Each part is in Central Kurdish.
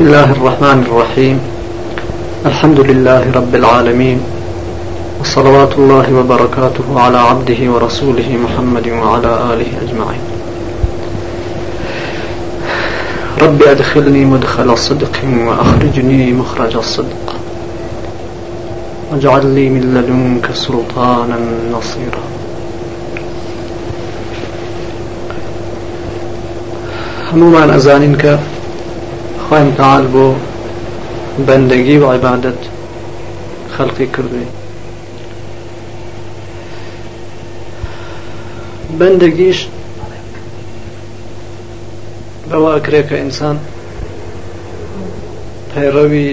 الله الرحمن الرحيم الحمد لله رب العالمين وصلوات الله وبركاته على عبده ورسوله محمد وعلى آله أجمعين رب أدخلني مدخل صدق وأخرجني مخرج الصدق واجعل لي من لدنك سلطانا نصيرا هەموومان ئەزانین کە خوای متعال بۆ بەندەگی و عیبادەت خەلقی کردوین بەندەگیش بەوە ئەکرێ کە ئینسان پەیڕەوی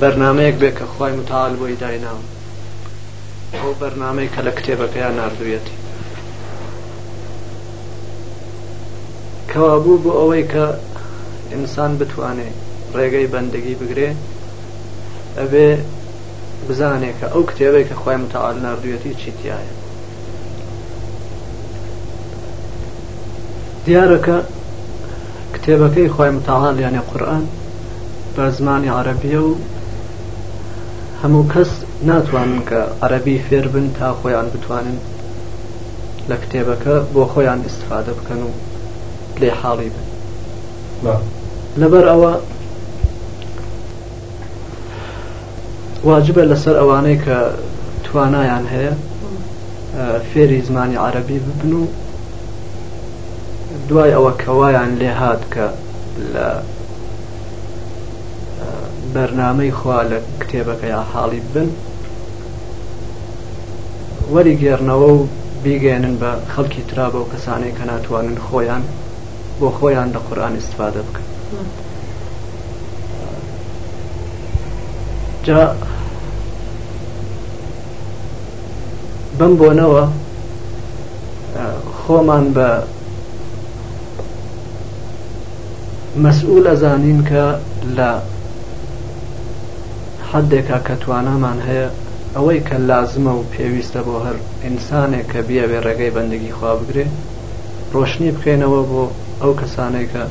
بەرنمەیەک بێ کە خی متعاال بۆی دایناوە ئەو بەرنامەی کە لە کتێبەکەیا ناردوویەتی. کەوابوو بۆ ئەوەی کە ئینسان بتوانێ ڕێگەی بەندگی بگرێ ئەبێ بزانێ کە ئەو کتێبەی کە خۆی متعال نردویەتی چیتیایە دیارەکە کتێبەکەی خۆی متعالیانە قورآن بە زمانی عربیە و هەموو کەس ناتوانن کە عەرەبی فێر بن تا خۆیان بتوانن لە کتێبەکە بۆ خۆیان ئیستفادە بکەن و لێ حاڵی بن لەبەر ئەوە واجبە لەسەر ئەوانەی کە توانایان هەیە فێری زمانی عربی ببن و دوای ئەوە کەوایان لێهات کە لە بەرنامەی خوا لە کتێبەکەیا حاڵی بن وەریگێڕنەوە و بیگەیەنن بە خەڵکی ترا بەو کەسانەی کە ناتوانن خۆیان بۆ خۆیان لە قورآن استفادە بکەن جا بەم بۆنەوە خۆمان بە مەسئول ئەزانین کە لە حەدێکا کە توانامان هەیە ئەوەی کە لازمە و پێویستە بۆ هەر ئینسانێک کە بیەوێ ڕێگەی بەندگی خوا بگرێ ڕۆشنی بکەینەوە بۆ ئەو کەسانەی کە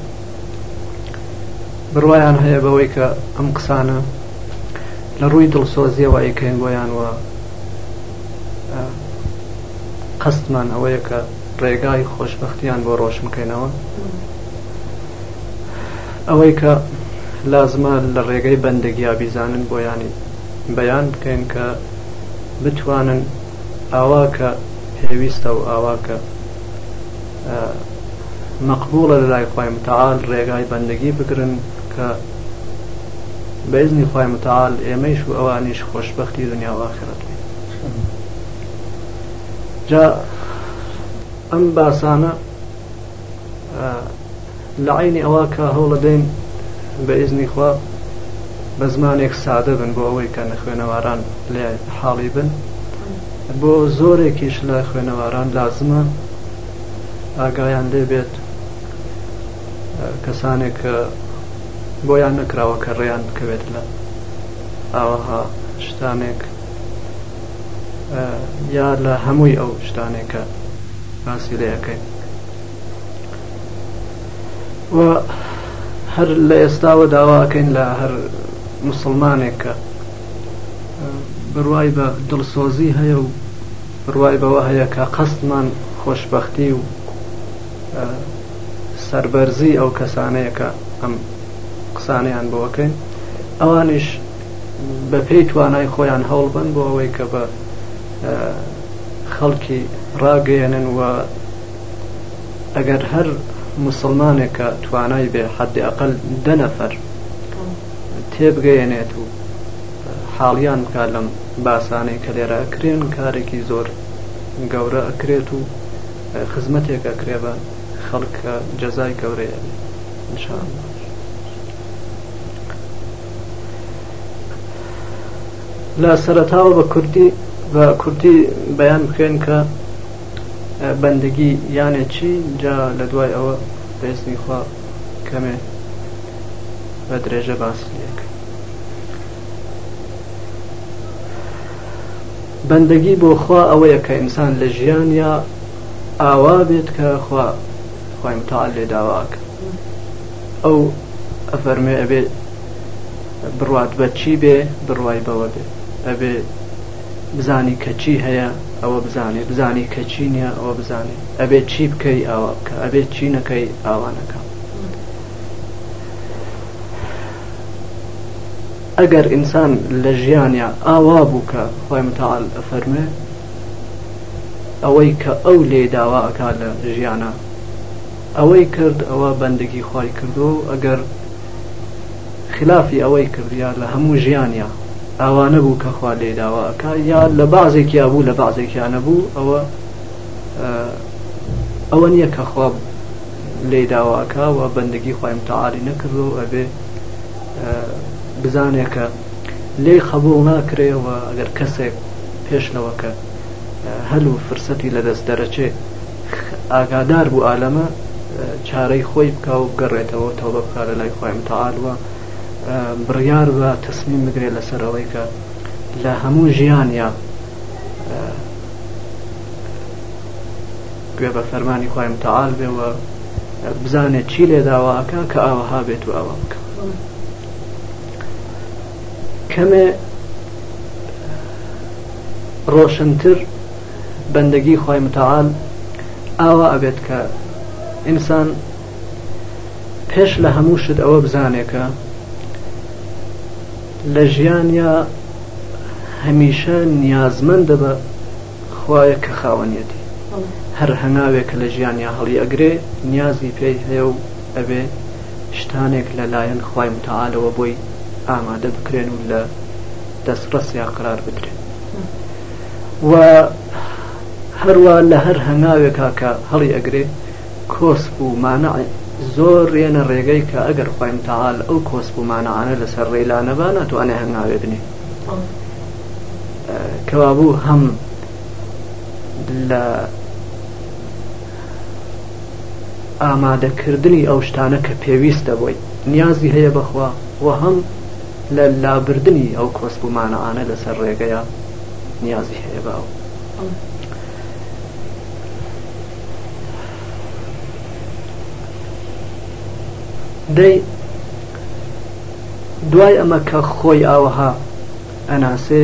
بڕوایان هەیە بەوەی کە ئەم قسانە لە ڕووی دڵسۆزیەوە ئەیکەین بۆیان وە قەستمان ئەوەیە کە ڕێگای خۆشبەختیان بۆ ڕۆشن بکەینەوە ئەوەی کە لازمە لە ڕێگەی بەندگیا بیزانن بۆیانی بەیان بکەین کە بتوانن ئاوا کە پێویستە و ئاوا کە مەقبوڵە لە لای خی متعاال ڕێگای بەندگی بگرن کە بەزنی خی متعاال ئێمەیش و ئەوانیش خۆشببختی دنیا و ئاخرەت بین جا ئەم باسانە لە عینی ئەوە کە هەوڵەدەین بە ئیزنی خوا بە زمانێک سادە بن بۆ ئەوەی کە نەخوێنەواران لێ حاڵی بن بۆ زۆرێکیش لە خوێنەواران لازمە ئاگایان لێ بێت کەسانێک بۆیان نەکراوە کە ڕێیان بکەوێت لە ئاوەها شتانێک یا لە هەمووی ئەو شتانێک کە باسی لێ ئەەکەین و هەر لە ئێستاوە داواکەین لە هەر مسلمانێک کە بڕوای بە دڵسۆزی هەیە و بڕوای بەوە هەیە کە قەستمان خۆشببختی و سربەرزی ئەو کەسانەیەکە ئەم قسانیان بۆکەین ئەوانیش بە پێی توانای خۆیان هەوڵبەن بۆ ئەوەی کە بە خەڵکی ڕاگەیەنن و ئەگەر هەر مسلمانێکە توانای بێ حەدی ئەقل دە نەفەر تێبگەیەنێت و حاڵیان بکە لەم باسانەی کە لێرە ئەکرێن کارێکی زۆر گەورە ئەکرێت و خزمەتێک ئەکرێ بە خەڵکە جەزای گەورەیە انشاءالله لە سەرەتاوە بە کوردی بە کوردی بەیان بکەین کە بەندگی یانێ چی جا لە دوای ئەوە بەێزنی خوا کەمێ بە درێژە باسی لەکە بەندگی بۆ خوا ئەوەیە کە ئینسان لە ژیان یا ئاوا بێت کە خوا خۆی متال لێ داواکە ئەو ئەفەرموێ ئەبێ بڕوات بە چی بێ بڕوای بەوە بێ ئەبێ بزانی کە چی هەیە ئەوە بزانێ بزانی کە چی نییە ئەوە بزانێ ئەبێ چی بکەی ئاوا بکە ئەبێ چی نەکەی ئاوانەکە ئەگەر ئینسان لە ژیانیا ئاوا بوو کە خۆی متال ئەفەرمێ ئەوەی کە ئەو لێ داوا ئەکا لە ژیانە ئەوەی کرد ئەوە بەندگی خوای کردوە و ئەگەر خلافی ئەوەی کردیا لە هەموو ژیانیا ئاوانە بوو کە خوا لێی داوا ئەکا یا لە بەعزێکیا بوو لە بەعزێکیا نەبوو ئەوە ئەوە نییە کە خوا لێی داوا ئەکا و بەندگی خوای متعالی نەکردوە و ئەبێ بزانێ کە لێی قبول ناکرێ و ئەگەر کەسێک پێش لەوە کە هەل و فرسەتی لەدەست دەرەچێ ئاگادار بوو ئالەمە چارەی خۆی بکا و بگەڕێتەوە تەوبە بکا لە لای خۆی متعال وە بڕیار بە تەسمیم بگرێت لەسەر ئەوەی کە لە هەموو ژیانیا گوێ بە فەرمانی خۆی متعال بێەوە بزانێت چی لێ داواکە کە ئاوەها بێت و ئاوا بکە کەمێ ڕۆشنتر بەندەگی خوای متعال ئاوا ئەبێت کە ئینسان پێش لە هەموو شت ئەوە بزانێکە لە ژیانیا هەمیشە نیازمەندە بە خوایە کە خاوەنیەتی هەر هەناوێک کە لە ژیانیا هەڵی ئەگرێ نیازی پێی هەیە و ئەبێ شتانێک لە لایەن خی متعاالەوە بۆی ئامادە بکرێن و لە دەستڕەسیا قرار بدرێن و هەروا لە هەر هەنگاوێکا کە هەڵی ئەگرێ کۆسپ و مانع زۆر یەنە ڕێگەی کە ئەگەر خوای متعال ئەو کۆسپ و مانعانە لە سەر ڕێی لا نەبا ناتوانێ هەنگاوێ بنێ کەوابوو هەم لە ئامادەکردنی ئەو شتانە کە پێویستە بۆی نیازی هەیە بەخوا و هەم لە لابردنی ئەو کۆسپ و مانعانە لەسەر ڕێگەیە نیازی هەیە بە ئەو دەی دوای ئەمە کە خۆی ئاوەها ئەناسێ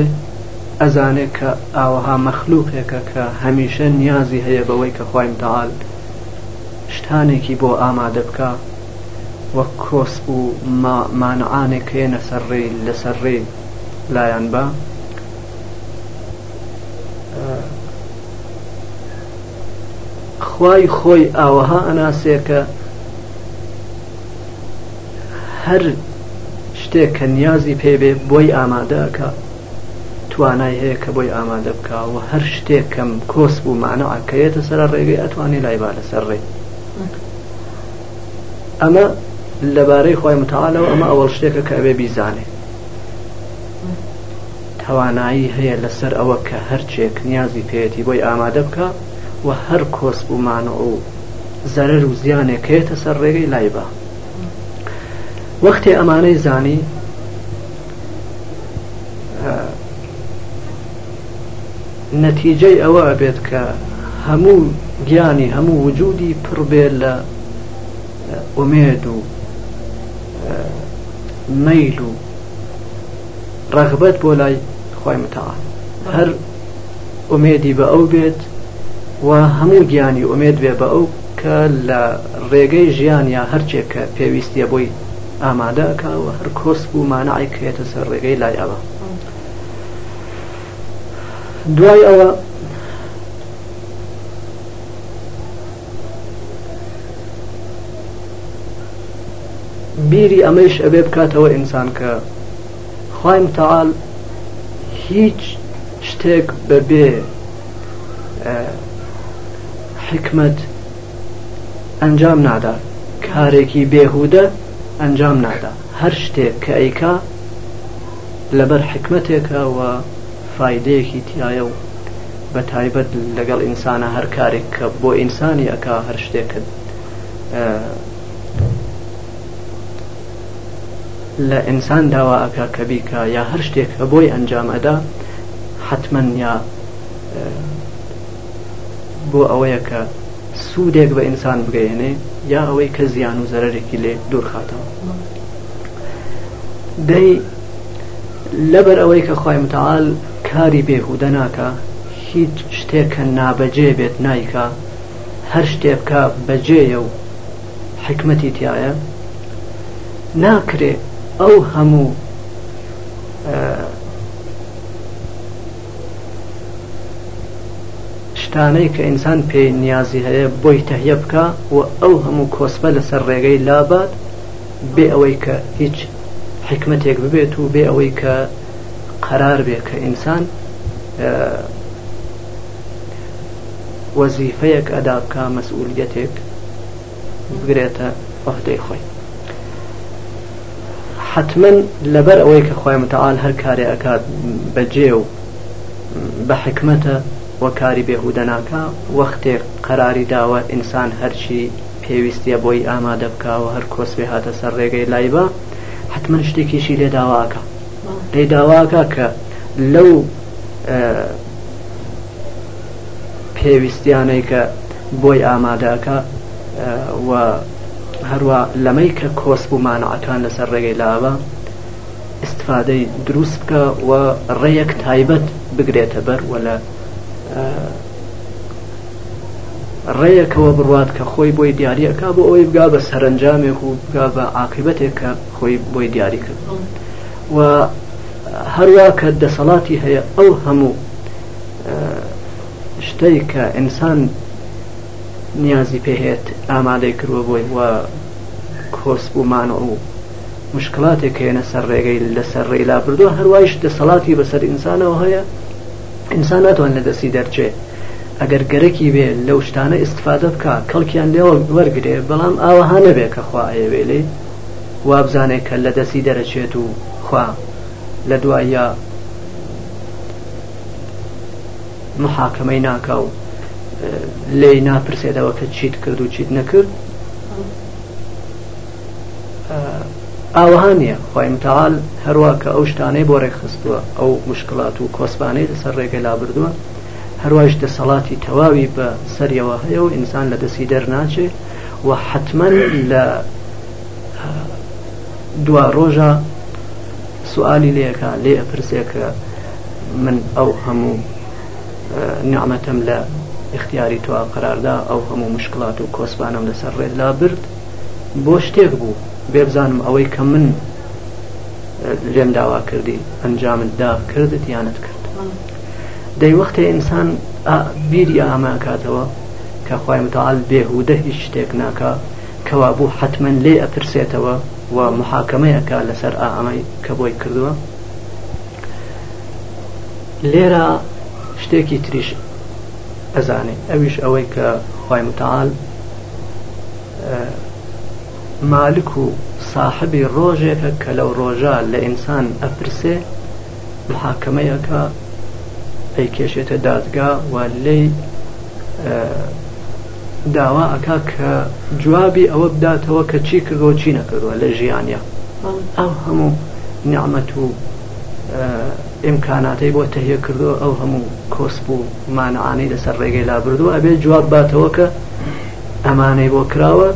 ئەزانێت کە ئاوەها مەخلوقێکە کە هەمیشە نیازی هەیە بەوەی کە خۆی متال شتانێکی بۆ ئامادە بکە وەک کرۆس و مانعانێک کە یەنە سەر ڕێ لە سەر ڕێ لایان بە خوای خۆی ئاوەها ئەناسێ کە هەر شتێک کە نیازی پێبێ بۆی ئامادەکە توانای هەیە کە بۆی ئامادە بکەوە هەر شتێک کەم کۆس بوو مانەعکەیەتە سەر ڕێگەی ئەتوانێ لای با لەسەر ڕێ ئەمە لەبارەی خۆی متعاالەوە ئەمە ئەوەڵ شتێکە کە ئەوێ بیزانێ توانایی هەیە لەسەر ئەوە کە هەرچێک نیازی پێەتی بۆی ئامادە بکە و هەر کۆسب و مانۆ و زەرەر و زیانێک کێتە سەر ڕێگەی لای بە وەختێ ئەمانەی زانی نەتیجەی ئەوە ئەبێت کە هەموو گیانی هەموو وجودی پڕ بێ لە ئومێد و مەیل و ڕەغبەت بۆ لای خۆی متعاال هەر ئومێدی بە ئەو بێت و هەموو گیانی ئومێد بێ بە ئەو کە لە ڕێگەی ژیان یا هەرچێک کە پێویستە بۆی ئامادەکە و هەر کۆسپ و مانعی کێتە سەر ڕێگەی لای ئەوە دوای ئەوە بیری ئەمەیش ئەبێ بکاتەوە ئینسان کە خی متعاال هیچ شتێک بەبێ حکمت ئەنجام نادا کارێکی بێهودە ئەنجام نادا هەر شتێک کە ئەیکا لەبەر حیکمەتێکە و فایدەیەکی تیایە و بە تایبەت لەگەڵ ئینسانە هەر کارێک کە بۆ ئینسانی ئەکا هەر شتێکت لە ئینسان داوا ئەکا کە بیکا یا هەر شتێک کە بۆی ئەنجام ئەدا حتمما یا بۆ ئەوەیە کە سوودێک بە ئینسان بگەیەنێ یا ئەوەی کە زیان و زەرێکی لێ دوورخاتەوە دەی لەبەر ئەوەی کە خی متعاال کاری بێهودە ناکە هیچ شتێک کە نابەجێ بێت نایکە هەر شتێ بکە بەجێە و حکمەتی تایە ناکرێ ئەو هەموو شتانەی کە ئینسان پێی نیازی هەیە بۆی تەهیە بکە و ئەو هەموو کۆسپە لەسەر ڕێگەی لابات بێ ئەوەی کە هیچ حکمەتێک ببێت و بێ ئەوەی کە قەرار بێ کە ئینسان وەزیفەیەک ئەدا بکە مەسئولیتێک بگرێتە عهدەی خۆی حتمما لەبەر ئەوەی کە خۆی متعاال هەر کارێ ئەکات بەجێ و بە حکمەتە وەکاری بێهودە ناکە وەختێک قەراری داوە ئینسان هەرچی پێویستیە بۆی ئامادە بکا و هەر کۆسپێ هاتە سەر ڕێگەی لایبا حەتمەن شتێکیشی لێ داوا ئەکا لێی داوا ئەکا کە لەو پێویستیانەی کە بۆی ئامادە ئەکا و هەروە لەمەی کە کۆسپ و مانعەکان لەسەر ڕێگەی لاوە استفادەی دروست بکە و ڕێیەک تایبەت بگرێتە بەر و لە ڕێیەکەوە بڕوات کە خۆی بۆی دیاری ئەکا بۆ ئەوەی بگا بە سەرنجامێک و بگا بە عاقبەتێک کە خۆی بۆی دیاری کرد و هەروە کە دەسەڵاتی هەیە ئەو هەموو شتەی کە ئینسان نیازی پێهێت ئامادەی کردوە بۆی و کۆس بوومان و مشکلاتێک هێنە سەر ڕێگەی لەسەر ڕێی لا بردو هەروایش دەسەڵاتی بەسەر ئینسانەوە هەیە ئینسان ناتوان لە دەستی دەرچێ ئەگەر گەرەکی بێ لەو شتانە ئیستفادە بکا کەڵکیان لێ وەرگرێ بەڵام ئاوەها نەبێ کە خوا ئەیەوێ لێ وابزانێ کە لە دەستی دەرەچێت و خوا لە دوایە محاکەمەی ناکا و لێی ناپرسێتەوە کە چیت کرد و چیت نەکرد ئاوەها نییە خی متال هەروە کە ئەو شتانەی بۆ ڕێکخستووە ئەو مشکلات و کۆسبانەی لەسەر ڕێگەی لابردووە هەروەش دەسەڵاتی تەواوی بە سەریەوە هەیە و ئینسان لە دەستی دەرناچێ و حتمما لە دوا ڕۆژە سوالی لەکە لێ ئەپرسێکە من ئەو هەموو نعممەتم لە اختیاری توا قەراردا ئەو هەموو مشکلات و کۆسبانم لەسەر ڕێلا برد بۆ شتێک بوو بێبزانم ئەوەی کە من لێم داوا کردی ئەنجامت دا کردت یانت کرد دەی وەختێ ئینسان بیری ئاماکاتەوە کە خی متعاال بێهودە هیچ شتێک ناکە کەوا بوو حتمما لێ ئەپرسێتەوە و محاکەمەیەکە لەسەر ئامەی کە بۆی کردووە لێرە شتێکی تریش ئەزانێ ئەویش ئەوەی کە خی متعاال مالک و ساحەبی ڕۆژێکە کە لەو ڕۆژە لە ئینسان ئەپرسێ محاکەمەیەکە ئەیکێشێتە دادگا و لێ داوا ئەکا کە جوابی ئەوە بداتەوە کە چی کردوە چی نەکردوە لە ژیانە ئەو هەموو نیعممەت و ئیمکاناتەی بۆ تەهیە کردووە ئەو هەموو کۆسپ و مانعانەی لەسەر ڕێگەی لابردووە ئەبێ جواب باتەوە کە ئەمانەی بۆ کراوە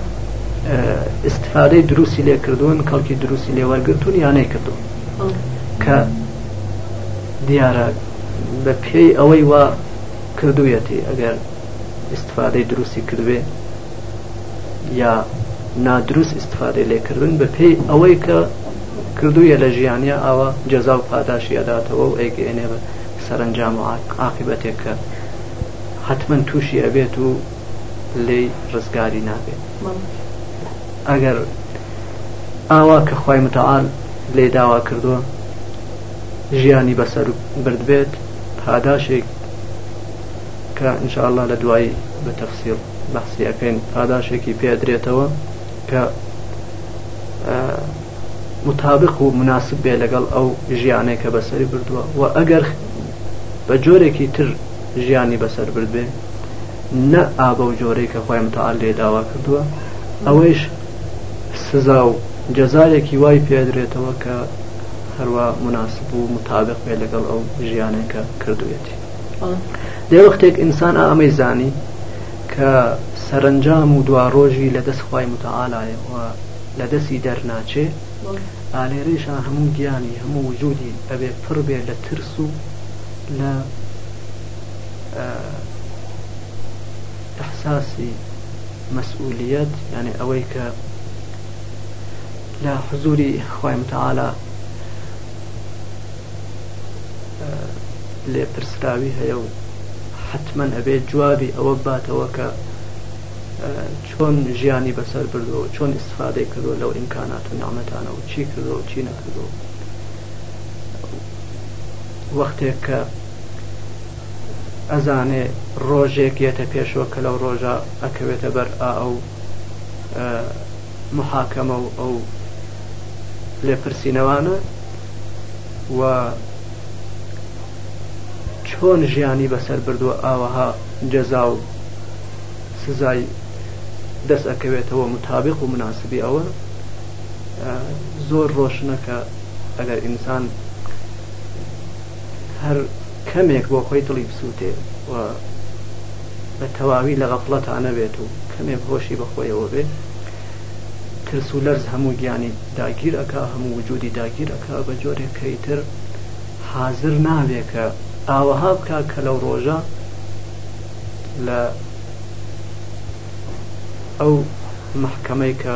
استفادەی دروستی لێ کردوون کەڵکی دروستی لێ وەرگتون یانەی کردو کە دیارە بە پێی ئەوەی وا کردویەتی ئەگەر استفادەی دروستی کردوێ یا نادروست استفادەی لێکردن بە پێی ئەوەی کە کردویە لە ژیانە ئاوا جەزا و پاداشی ئەداتەوە و ئەیگەێنێ بە سەرنجام و عاقبەتێک کە حەتمەن تووشی ئەبێت و لێی ڕزگاری نابێت ئەگەر ئاوا کە خی متعاال لێ داوا کردووە ژیانی بەسەر بردبێت پاداشێک کە انشاءله لە دوایی بە تەفسیل بەحسیەکەین پاداشێکی پێدرێتەوە کە مطابق و مناسب بێ لەگەڵ ئەو ژیانێک کە بەسەری بردووە و ئەگەر بە جۆرێکی تر ژیانی بەسەر بردبێ نە ئابە و جۆرەی کە خۆی متعال لێ داوا کردووە ئەوەیش سزا و جەزایەکی وای پێدرێتەوە کە هەروە مناسب و متابق بێ لەگەڵ ئەو ژیانێکە کردوێتی لێ وەختێک ئینسان ئامەی زانی کە سەرنجام و دواڕۆژی لە دەستخوای متعاالایە و لە دەستی دەرناچێ ئالێرەیشا هەموو گیانی هەموو وجودی ئەبێ پڕ بێ لە ترس و لە ئیحساسی مەسئولیەت یعنی ئەوەی کە لە حزوری خوای متعالا لێ پرسراوی هەیە و حتمما ئەبێ جوابی ئەوە باتەوە کە چۆن ژیانی بەسەر بردووە و چۆن ئیستفادەی کردووە لەو ئیمکانات و نیعمەتانە و چی کردووە و چی نەکردووە وەختێک کە ئەزانێ ڕۆژێک یەتە پێشەوە کە لەو ڕۆژە ئەکەوێتە بەر ئا ئەو محاکەمە و ئەو لێپرسینەوانە و چۆن ژیانی بەسەر بردووە ئاوەها جەزا و سزای دەست ئەکەوێتەوە متابق و مناسبی ئەوە زۆر ڕۆشنە کە ئەگەر ئینسان هەر کەمێک بۆ خۆی دڵی بسووتێ و بە تەواوی لە غەفڵەتانە بێت و کەمێک هۆشی بەخۆیەوە بێ ترس و لەرز هەموو گیانی داگیر ئەکا هەموو وجودی داگیر ئەکا بە جۆرێک کەیتر حازر نابێ کە ئاوەها بکە کە لەو ڕۆژە لە ئەو مەحکەمەی کە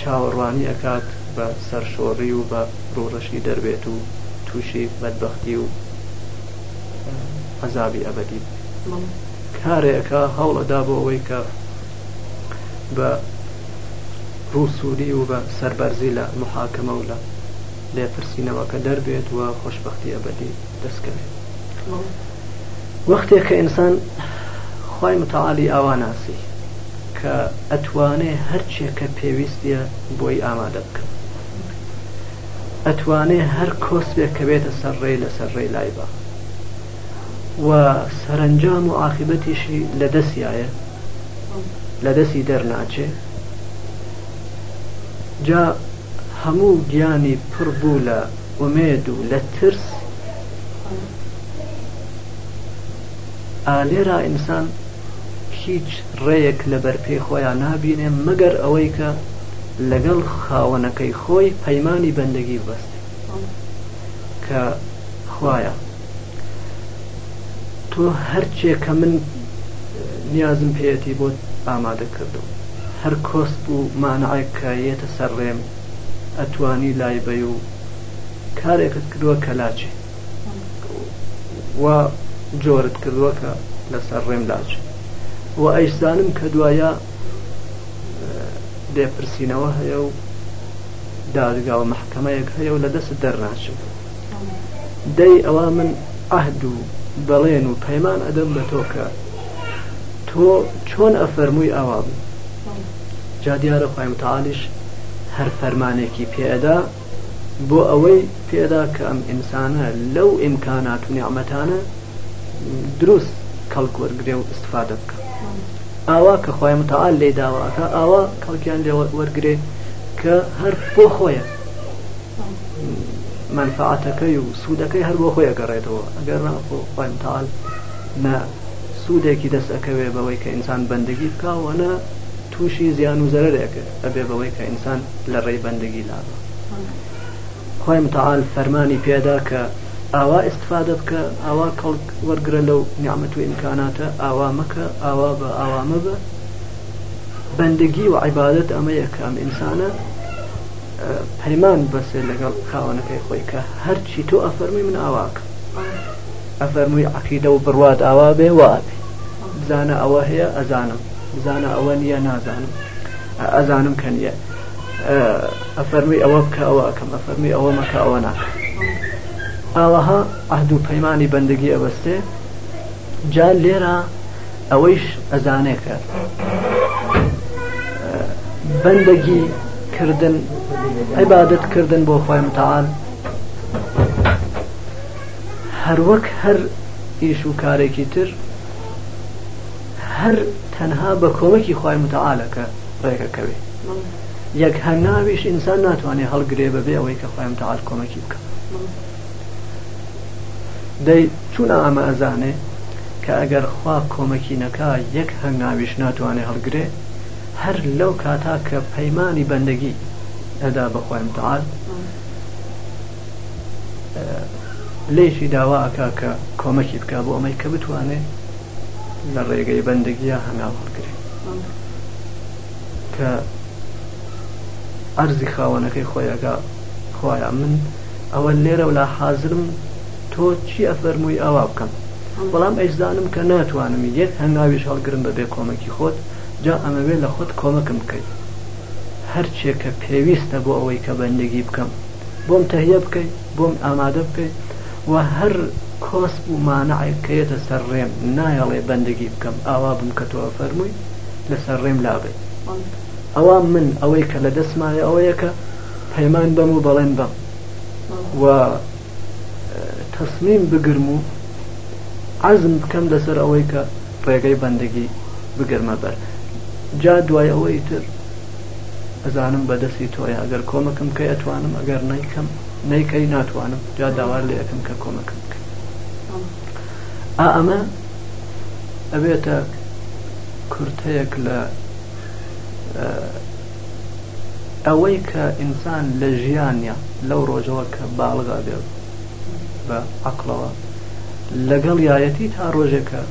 چاوەڕوانی ئەکات بە سەرشۆڕی و بە ڕوڕەشی دەربێت و تووشی بەدبەختی و عەزابی ئەبەدی کارێکە هەوڵەدا بۆ ئەوەی کە بە ڕووسوری و بە سەربەرزی لە محاکەمە و لە لێپرسینەوەکە دەربێت و خۆشبەختی ئەبەدی دەستکەوێت وەختێک کە ئینسان خوای متعالی ئاوا ناسی کە ئەتوانێ هەرچێ کە پێویستە بۆی ئامادە بکەم ئەتوانێ هەر کۆسپێک کە بێتە سەر ڕێ لەسەر ڕێ لای بە و سەرنجام و عاقبەتیشی لە دەستایە لە دەستی دەرناچێ جا هەموو گیانی پڕ بوو لە ئومێد و لە ترس ئا لێرا ئینسان هیچ ڕێیەک لە بەر پێی خۆیان نابینێ مەگەر ئەوەی کە لەگەڵ خاوەنەکەی خۆی پەیمانی بەندەگی ببەستێ کە خوایە تۆ هەرچێ کە من نیازم پێیەتی بۆت ئامادە کردووم هەر کۆسپ و مانعێک کە یێتە سەر ڕێم ئەتوانی لای بەی و کارێکت کردووە کە لاچێ وا جۆرت کردووە کە لەسەر ڕێم لاچێ و ئەیسانم کە دوایە لێپرسینەوە هەیە و دادگا و محکمەیەک هەیە و لە دەست دەرناچم دەی ئەوا من عەهد و بەڵێن و پەیمان ئەدەم بە تۆ کە تۆ چۆن ئەفەرمووی ئاوا بوو جا دیارە خۆی متعالیش هەر فەرمانێکی پێدا بۆ ئەوەی پێدا کە ئەم ئینسانە لەو ئیمکانات و نیعممەتانە دروست کەڵک وەرگێ و استفادە بکە ئاوا کە خۆی متعال لێ داواکە ئاوا کەڵکیان لێ وەرگێ کە هەر بۆ خۆیە مەنفەعەتەکەی و سوودەکەی هەر بۆ خۆی ئەگەڕێتەوە ئەگەر نا خۆ خوای متعال نە سوودێکی دەست ئەکەوێ بەوەی کە ئینسان بەندگی بکا و نە تووشی زیان و زەرەرێک ئەبێ بەوەی کە ئینسان لە ڕێی بەندگی لابا خوای متعال فەرمانی پێدا کە ئاوا ئیسفادە بکە ئاوا کەڵک وەرگرە لەو نیعممە و ئیمکاناتە ئاوا مەکە ئاوا بە ئاوا مەبە بەندەگی و عیبادەت ئەمەیە کە ئەم ئینسانە پەیمان بەسێ لەگەڵ خاوەنەکەی خۆی کە هەرچی تۆ ئەفەرمووی من ئاواکە ئەفەرمووی عقیدە و بڕوات ئاوا بێ وابێ بزانە ئەوە هەیە ئەزانم بزانە ئەوە نییە نازانم ئەزانم کە نییە ئەفەرمووی ئەوە بکە ئەوە ئەکەم ئەفەرمی ئەوە مەکە ئەوە ناکە ئاوەها عهد و پەیمانانی بەندگی ئەبەستێ جا لێرە ئەوەیش ئەزانێ کە بەندەگی کردن عیبادت کردن بۆ خۆی متعال هەروەک هەر ئیش و کارێکی تر هەر تەنها بە کۆمەکی خۆی متعالەکە ڕێگەکەوێ یەک هەنگاویش ئینسان ناتوانێت هەڵگرێ بەبێ ئەوەی کە خۆی متعال کۆمەکی بکە دەی چون ئامە ئەزانێ کە ئەگەر خوا کۆمەکی نەکا یەک هەنگاویش ناتوانێ هەڵگرێ هەر لەو کاتا کە پەیمانی بەندەگی ئەدا بە خوای متعال لێیشی داوا ئەکا کە کۆمەکی بکا بۆ ئەمەی کە بتوانێ لە ڕێگەی بەندەگیە هەنگاو هەڵگرێ کە ئەرزی خاوەنەکەی خۆیەکە خوایە من ئەوە لێرەولا حازرم تۆ چی ئەفەرمووی ئاوا بکەم بەڵام ئەیزانم کە ناتوانم یەک هەنگاویش هەڵگرم بە بێ کۆمەکی خۆت جا ئەمەوێ لە خۆت کۆمەکم بکەی هەرچێ کە پێویستە بۆ ئەوەی کە بەندگی بکەم بۆم تەهیە بکەی بۆم ئامادە بکەی و هەر کۆسپ و مانعێک کە یەتە سەر ڕێم نایەڵێ بەندگی بکەم ئاوا بم کە تۆ ئەفەرمووی لەسەر ڕێم لابەی ئەوا من ئەوەی کە لە دەستمایە ئەوەیە کە پەیمان بەم و بەڵێن بەم و تەسمیم بگرم و عەزم بکەم لەسەر ئەوەی کە ڕێگەی بەندگی بگرمە بەر جا دوای ئەوەی تر ئەزانم بەدەستی تۆیە ئەگەر کۆمەکم کەی ئەتوانم ئەگەر نیکەم نیکەی ناتوانم جا داوار لە یەکەم کە کۆمەکم بکە ئا ئەمە ئەبێتە کورتەیەک لە ئەوەی کە ئینسان لە ژیانیا لەو ڕۆژەوە کە باڵغە ئەبێ بە عەقڵەوە لەگەڵیایەتی تا ڕۆژێک کە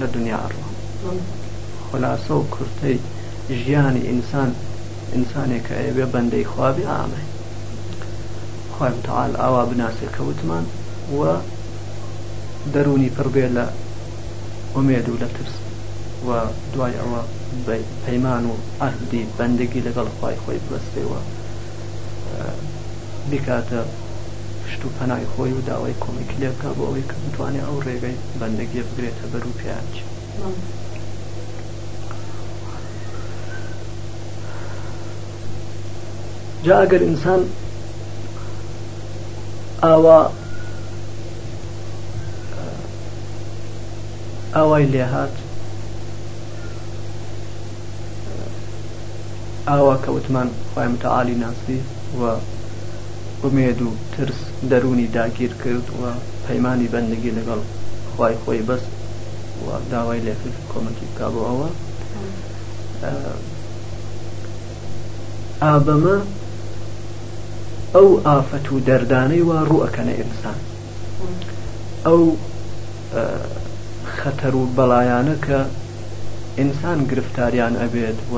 لە دنیا ئەڕوا خلاصە و کورتەی ژیانی ئینسان ئینسانێک کە ئەیەوێ بەندەی خوابێ ئامە خوای متعال ئاوا بناسێ کە وتمان و دەرونی پڕ بێ لە ئومێد و لە ترس و دوای ئەوە پەیمان و عەهدی بەندەگی لەگەڵ خوای خۆی ببەستێ و بیکاتە پشت و پەنای خۆی و داوای کۆمەکی لێ بکا بۆ ئەوەی کە بتوانێ ئەو ڕێگەی بەندەگیە بگرێتە بەر و پێیان بچێ. جا ئەگەر ئینسان ئاوا ئاوای لێهات ئاوا کە وتمان خوای متعالی ناسی و ئومێد و ترس دەروونی داگیر کرد و پەیمانی بەندگی لەگەڵ خوای خۆی بەست و داوای لێکرد کۆمەکی بک بۆ ئەوە ئابەمە ئەو ئافەت و دەردانەی وا ڕووەکەنە ئینسان ئەو خەتەر و بەڵایانە کە ئینسان گرفتاریان ئەبێت و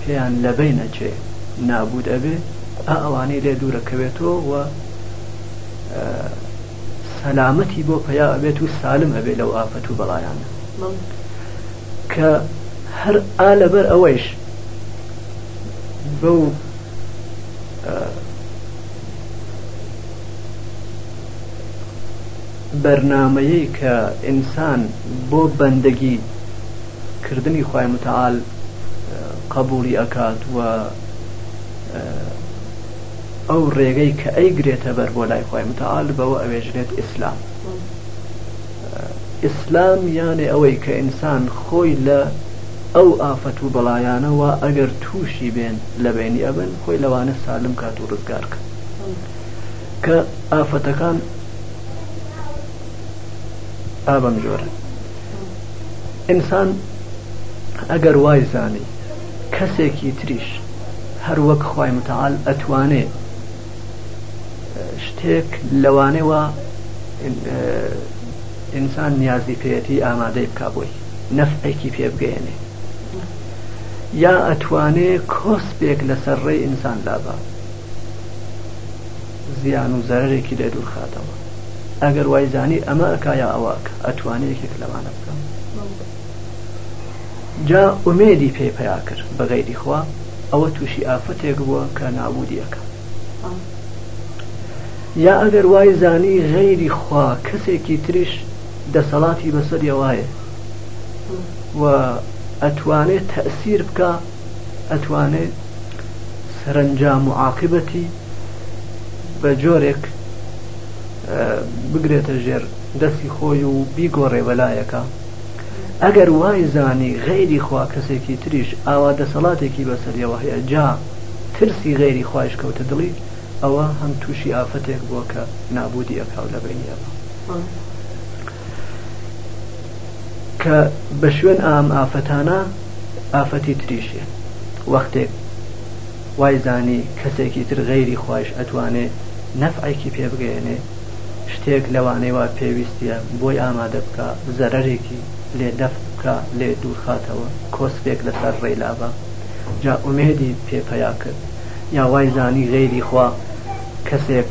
پێیان لەبەین ئەچێ نابود ئەبێ ئەوانەی لێ دوورەکەوێتەوە و سەلامەتی بۆ پیا ئەبێت و سالم ئەبێ لەو ئافەت و بەڵایانە کە هەر ئا لەبەر ئەوەیش بەو بەرنامەیەی کە ئینسان بۆ بەندەگی کردنی خوای متعال قبولی ئەکات و ئەو ڕێگەی کە ئەی گرێتە بەر بۆ لای خوای متعال بەوە ئەوێژرێت ئیسلام ئیسلام یانێ ئەوەی کە ئینسان خۆی لە ئەو ئافەت و بەڵایانەوە ئەگەر تووشی بێن لە بینی ئەبن خۆی لەوانە سالم کات و ڕزگارکە کە ئافەتەکان ئابەم جۆرە ئینسان ئەگەر وای زانی کەسێکی تریش هەر وەک خی متعاال ئەتوانێ شتێک لەوانەوە ئینسان نیازی پێەتی ئامادەی بک بۆی نەفعێکی پێ بگەێنێ یا ئەتوانێ کۆسپێک لەسەر ڕێی ئینسان لابە زیان و زەرەرێکی لێ دوورخاتەوە ئەگەر وای زانی ئەمە ئەکا یا ئەوە ئەکا ئەتوانێ یەکێک لەمانە بکەم جا ئومێدی پێ پیا کرد بە غەیری خوا ئەوە تووشی ئافرەتێک بووە کە نابودیەکە یا ئەگەر وای زانی غەیری خوا کەسێکی تریش دەسەڵاتی بەسەریەوەایە و ئەتوانێت تەسیر بکە ئەتوانێ سەرەنجام و عاقبەتی بە جۆرێک بگرێتە ژێر دەستی خۆی و بیگۆڕێ بەلایەکە ئەگەر وای زانی غەیری خوا کەسێکی تریش ئاوا دەسەڵاتێکی بەسەریەوە هەیە جا ترسی غەیری خوایش کەوتە دڵی ئەوە هەم تووشی ئافەتێک بووە کە نابودی ئەکاو لە بینیەوە کە بە شوێن ئام ئافەتانە ئافەتی تریشێ وەختێک وای زانی کەسێکی تر غەیری خوایش ئەتوانێ نەفعێکی پێ بگەیەنێ شتێک لەوانەی وا پێویستە بۆی ئامادە بکە زەرەرێکی لێ دەف بکە لێ دوورخاتەوە کۆسپێک لەسەر ڕێی لابا جا ئومێدی پێ پەیا کرد یا وای زانی غەیری خوا کەسێک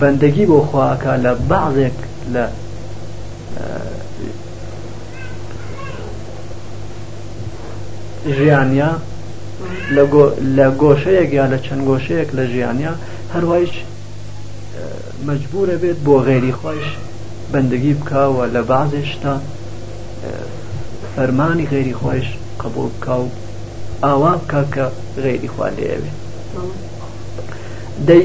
بەندەگی بۆ خوا ئەکا لە بەعزێک لە ژیانیا لە گۆشەیەک یا لە چەند گۆشەیەک لە ژیانیا هەروایش مجبورە بێت بۆ غێری خۆش بەندگی بکەوە لە بازێ شتا فەرمانی غێری خۆش قبول بکە و ئاوا بکە کە غێری خوا لێوێ دەی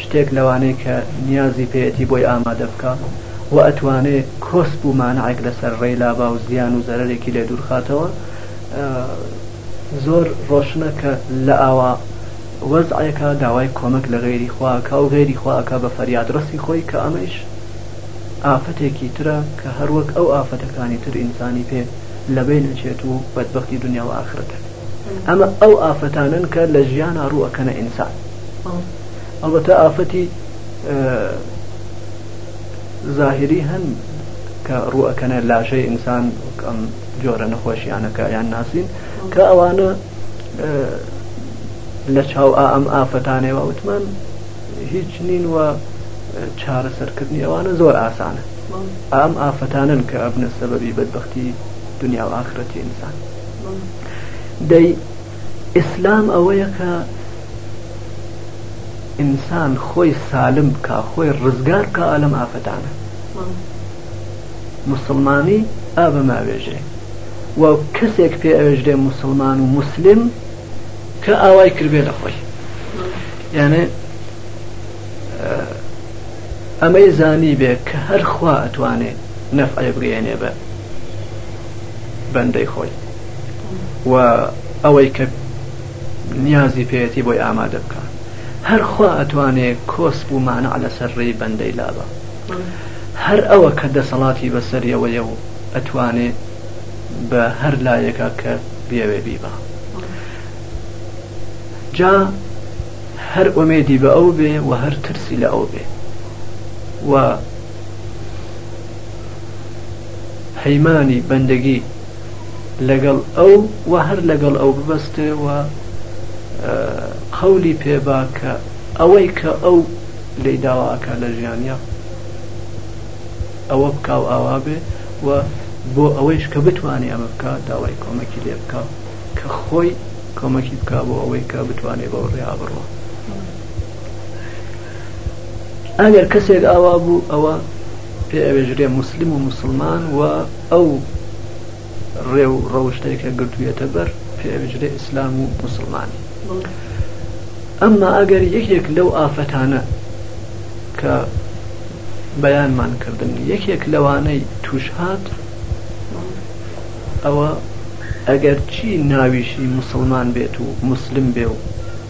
شتێک لەوانەی کە نیازی پێیەتی بۆی ئامادە بکا و ئەتوانێ کۆسپ و مانعێک لەسەر ڕێی لابا و زیان و زەرەرێکی لێ دوورخاتەوە. زۆر ڕۆشنە کە لە ئاوا وەزعێکا داوای کۆمەک لە غەیری خوا ئەکا و غەیری خوا ئەکا بە فەریادڕەسی خۆی کە ئەمەیش ئافەتێکی ترە کە هەر وەک ئەو ئافەتەکانی تر ئینسانی پێ لە بەین ئەچێت و بەدبەختی دونیا و ئاخرەت ئەبێ. ئەمە ئەو ئافرەتانەن کە لە ژیانا ڕوو ئەکەنە ئینسان ئەڵبەتە ئافەتی زاهری هەن کە ڕوو ئەکەنە لاشەی ئینسان ئەم جۆرە نەخۆشیانەکە یان ناسین کە ئەوانە لە چاو ئەم ئافەتانەوە وتمان هیچ نین وە چارەسەرکردنی ئەوانە زۆر ئاسانە ئەم ئافەتانن کە ئەبنە سەبەبی بەدبختی دنیا و ئاخرەتی ئینسان دەی ئیسلام ئەوەیە کە ئینسان خۆی سالم بکە خۆی ڕزگار بکە ئالم ئافەتانە مسلمانی ئابە ماوێژێ و کەسێک پێ ئەوێژرێ مسلمان و مسلم کە ئاوای کردێ لە خۆی یانێ ئەمەی زانی بێ کە هەرخوا ئەتوانێ نەفعێ بگەێنێ بە بەندەی خۆی و ئەوەی کە نیازی پێەتی بۆی ئامادە بکە هەرخوا ئەتوانێ کۆسپ و مانع لەسەر ڕێی بەندەی لابە هەر ئەوە کە دەسەڵاتی بەسەریەوەیە و ئەتوانێ بە هەر لایەکە کە بێوێ بیبا جا هەر ئۆمێدی بە ئەو بێ و هەر ترسی لە ئەو بێ و پەیمانی بەندەگی لەگەڵ ئەو و هەر لەگەڵ ئەو ببەستێ و قەولی پێبا کە ئەوەی کە ئەو لی داواکە لە ژیانە ئەوە بکاو ئاوا بێ و بۆ ئەوەیش کە بتوانێ ئەمە بکە داوای کۆمەکی لێ بکە کە خۆی کۆمەکی بک بۆ ئەوەی کە بتوانێ بەو ڕێیا بڕوە ئەگەر کەسێک ئاوا بوو ئەوە پێ ئەوێژرێ مسلم و مسلمان و ئەو ڕێ و ڕەوشتەی کە گرتوویەتە بەر پێ ئەوێژرێ ئیسلام و مسلمانی ئەمما ئەگەر یەکێک لەو ئافرەتانە کە بەیانمان کردن یەکێک لەوانەی توش هات ئەوە ئەگەر چی ناویشی مسلمان بێت و مسلم بێ و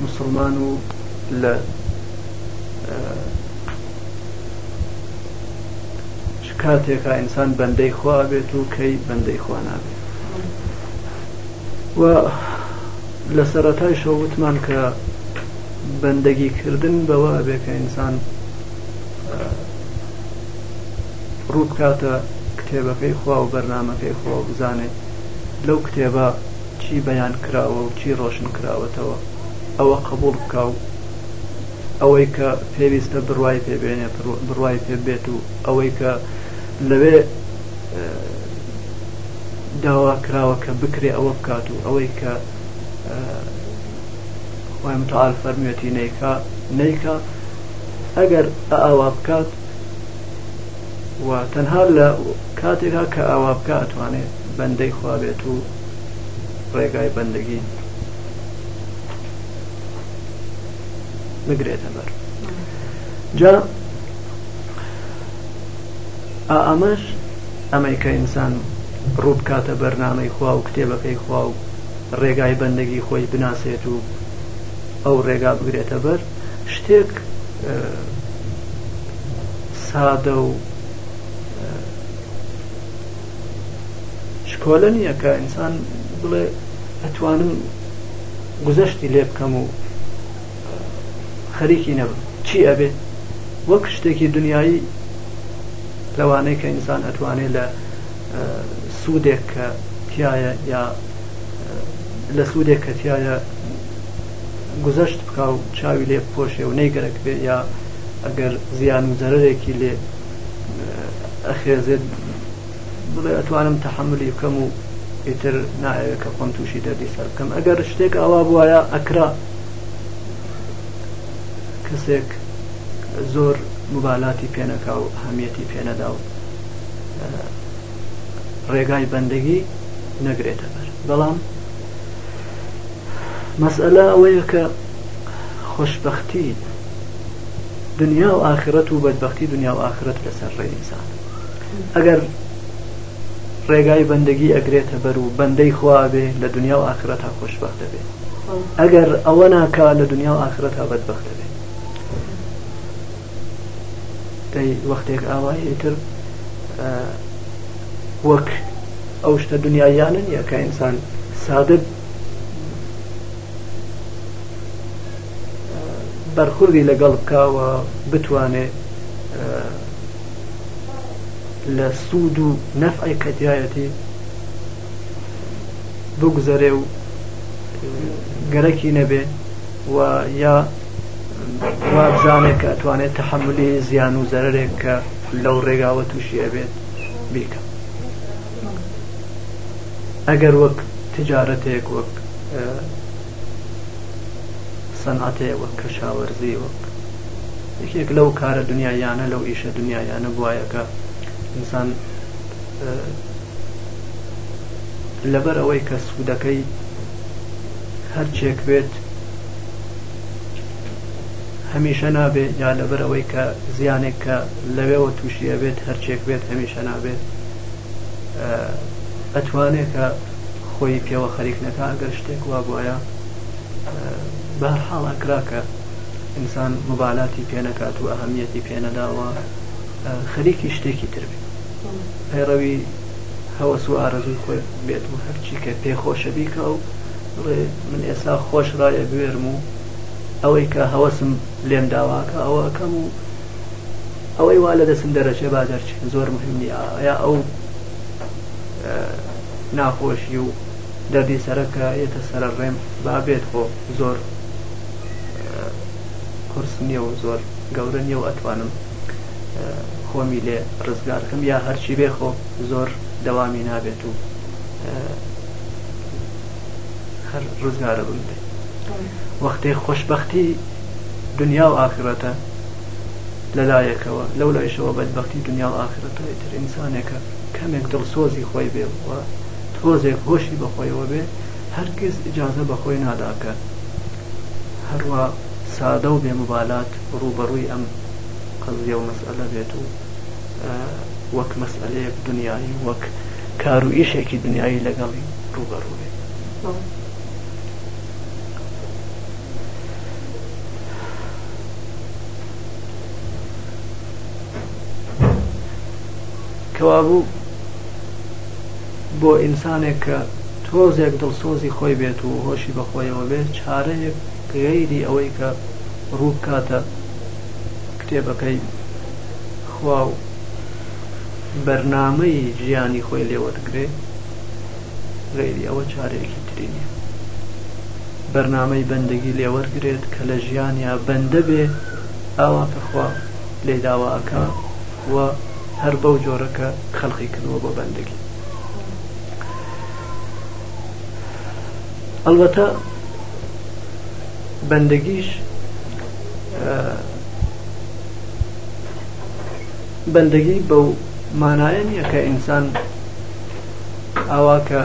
موسڵمان و لە کاتێکا ئینسان بەندەی خوا بێت و کەی بەندەی خوا نابێت و لە سەرەتای شەوتمان کە بەندەگی کردن بەوە بێ کە ئینسان ڕوو بکاتە کتێبەکەی خوا و بەرنمەکەی خوا بزانێت لەو کتێبە چی بەیان کراوە و چی ڕۆشن کراوەتەوە ئەوە قبوڵ بکا و ئەوەی کە پێویستە بڕوای پێ بێنێ بڕوای پێ بێت و ئەوەی کە لەوێ داوا کراوە کە بکرێ ئەوە بکات و ئەوەی کە خۆی متعاال فەرمیەتی نیکا نیکا ئەگەر ئاوا بکات و تەنها لە کاتێکا کە ئاوا بکە ئەتوانێت بەندەی خوا بێت و ڕێگای بەندگی بگرێتە بەر جا ئامەش ئەمەی کە ئینسان ڕوو بکاتە بەرنمەی خوا و کتێبەکەی خوا و ڕێگای بەندگی خۆی بناسێت و ئەو ڕێگا بگرێتە بەر شتێک سادە و شکۆلە نیە کە ئینسان بڵێ ئەتوانم گوزەشتی لێ بکەم و خەریکی نەبم چی ئەبێ وەک شتێکی دنیایی لەوانەیە کە ئینسان ئەتوانێت لە سوودێک کە تایە یا لە سوودێک کە تایە گوزەشت بکە و چاوی لێ بپۆشێ و نەیگەرەک بێ یا ئەگەر زیان و زەرەرێکی لێ ئەخێزێت بڵێ ئەتوانم تەحملی بکەم و ئیتر نایەوێت کە خۆم تووشی دەردی سەر بکەم ئەگەر شتێک ئاوا بواە ئەکرا کەسێک زۆر مبالاتی پێنەکا و هەمیەتی پێنەدا و ڕێگای بەندگی نەگرێتە بەر بەڵام مەسئلە ئەوەیە کە خۆشببختی دنیا و ئاخرەت و بەدبختی دنیا و ئاخرەت لەسەر ڕێ ئینسان ئەگەر ڕێگای بەندگی ئەگرێتە بەر و بەندەی خواابێ لە دنیا و ئاخرەت تا خۆشببخت دەبێ ئەگەر ئەوە ناکا لە دنیا و ئاخرەت تا بەدبخت دەبێ دەی وەختێک ئاوایی تر وەک ئەو شتە دنیاییانە نییە کە ئینسان سادە بەرخوردی لەگەڵ بکە و بتوانێت لە سود و نەفعی کە تیایەتی بگوزەرێ و گەرەکی نەبێ و یا وابزانێت کە ئەتوانێت تحملی زیان و زەرێک کە لەو ڕێگاوە تووشی ئەبێت بیکە ئەگەر وەک تجارەتێک وەک سەنعەتێ وەک کەشاوەرزی وەک یەکێک لەو کارە دنیایانە لەو ئیشە دنیایانە بواە کە ئینسان لەبەر ئەوەی کە سوودەکەی هەرچێک بێت هەمیشە نابێت یا لەبەر ئەوەی کە زیانێک کە لەوێەوە تووشیە بێت هەرچێک بێت هەمیشە نابێت ئەتوانێ کە خۆی پێوە خەریک نەکا ئەگەر شتێک وا بواە بە حاڵ ئەکرا کە ئینسان مبالاتی پێ نەکات و ئەهمیەتی پێ نەداوە خەریکی شتێکی تربێ پەیڕەوی هەوەس و ئارەزوی خۆی بێت و هەرچی کە پێخۆشە بیکە و بڵێ من ئێسا خۆش ڕایە بوێرم و ئەوەی کە هەوەسم لێم داواکە ئەوەکەم و ئەوەی وا لەدەسم دەرەچێ با دەرچێ زۆر مهم نییە ئەیا ئەو ناخۆشی و دەردی سەرەکە یەتە سەرە ڕێم با بێت خۆ زۆر قرس نییە و زۆر گەورە نییە و ئەتوانم خۆمی لێ ڕزگارکەم یا هەرچی بێ خۆ زۆر دەوامی نابێت و هەر ڕزگارە بم لێ وەختێ خۆشببختی دنیا و ئافرەتە لەلایەکەوە لەولایشەوە بەدبەختی دونیا و ئاخرەتە ئیتر ئینسانێکە کەمێک دڵسۆزی خۆی بێ و تۆزێک هۆشی بەخۆیەوە بێ هەرگیز ئیجازە بەخۆی نادا کە هەروا سادە و بێ موبالات ڕووبەڕووی ئەم قەزیە و مەسئەلە بێت و وەک مەسئەلەیەک دونیایی وەک کار و ئیشێکی دونیایی لەگەڵی ڕووبەڕوو بێت کەوابوو بۆ ئینسانێک کە تۆزێک دڵسۆزی خۆی بێت و هۆشی بەخۆیەوە بێت چارەیەک غەیری ئەوەی کە ڕوو بکاتە کتێبەکەی خوا و بەرنامەی ژیانی خۆی لێ وەرگرێ غەیری ئەوە چارەیەکی تری نیە بەرنامەی بەندەگی لێ وەرگرێت کە لە ژیانیا بەندە بێ ئاوا کە خوا لێ داوا ئەکا و هەر بەو جۆرە کە خەلقی کردووە بۆ بەندەگی ئەلبەتە بەندەگیش بەندەگی بەو مانایە نیە کە ئینسان ئاوا کە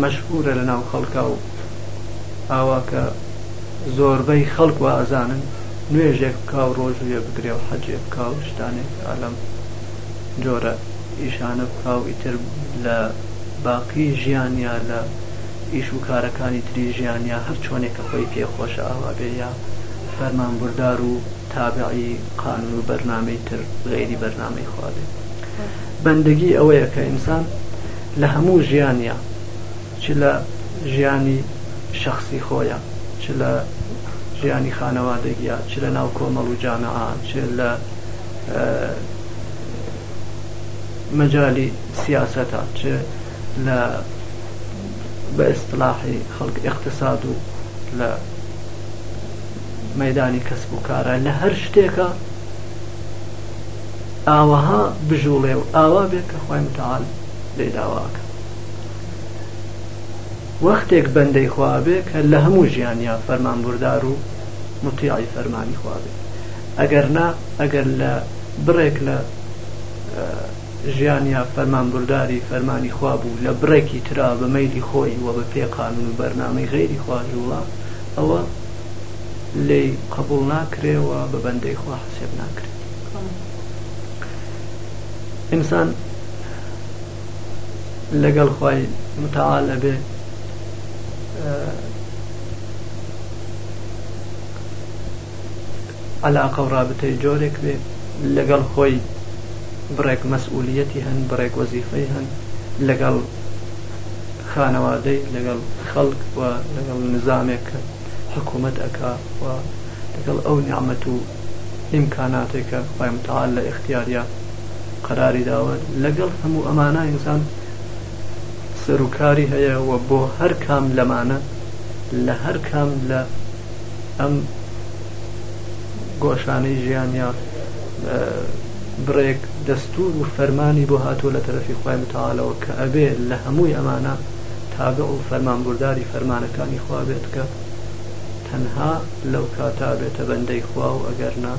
مەشهورە لە ناو خەڵکا و ئاوا کە زۆربەی خەڵک وا ئەزانن نوێژێک بکا و ڕۆژوویە بگرێ و حەجێ بکا و شتانێک ئالەم جۆرە ئیشانە بکا و ئیتر لە باقی ژیانیا لە ئیش و کارەکانی تری ژیانیا هەر چۆنێکە خۆی پێ خۆشە ئاوا بێ یا فەرمانبردار و تابعی قانون و بەرنامەی تر غەیری بەرنامەی خوا بێ بەندەگی ئەوەیە کە ئینسان لە هەموو ژیانە چ لە ژیانی شخصی خۆیە چ لە ژیانی خانەوادەگیە چ لە ناو کۆمەڵ و جامعە چ لە مەجای سیاسەتە چ لە بە ئیسلاحی خەڵک اقتصاد و لە مەیدانی کەسب و کارە لە هەر شتێکە ئاوەها بژوڵێ و ئاوا بێت کە خی متعاال لێ داواکە وەختێک بەندەی خوابێ کە لە هەموو ژیانیا فەرمان بوردار و متیعی فەرمانی خوابێ ئەگەر نا ئەگەر لە بڕێک لە ژیانیا فەرمانبرداری فەرمانی خوا بوو لە بڕێکی ترا بە مەیلی خۆی و بە پێی قانون و بەرنامەی غەیری خواجووڵە ئەوە لێی قەبووڵ ناکرێ و بە بەندەی خوا حەسێب ناکرێ ئینسان لەگەڵ خوای متعال ئەبێ عەلاقە و رابتەی جۆرێک بێ لەگەڵ خۆی بڕێک مەسئولیەتی هەن بڕێک وەزیفەی هەن لەگەڵ خانەوادەی لەگەڵ خەڵک و لەگەڵ نزامێک کە حکومەت ئەکا و لەگەڵ ئەو نیعمەت و ئیمکاناتەی کە خوای متعال لە ئیختیاریا قەراری داوە لەگەڵ هەموو ئەمانە ئینسان سەروکاری هەیە و بۆ هەر کام لەمانە لە هەر کام لە ئەم گۆشانەی ژیانیا بڕێک دەستور و فەرمانی بۆ هاتوە لە تەرەفی خوای متعالەوە کە ئەبێ لە هەموی ئەمانە تابع و فەرمانبورداری فەرمانەکانی خوا بێت کە تەنها لەو کاتە ئەبێتە بەندەی خوا و ئەگەرنا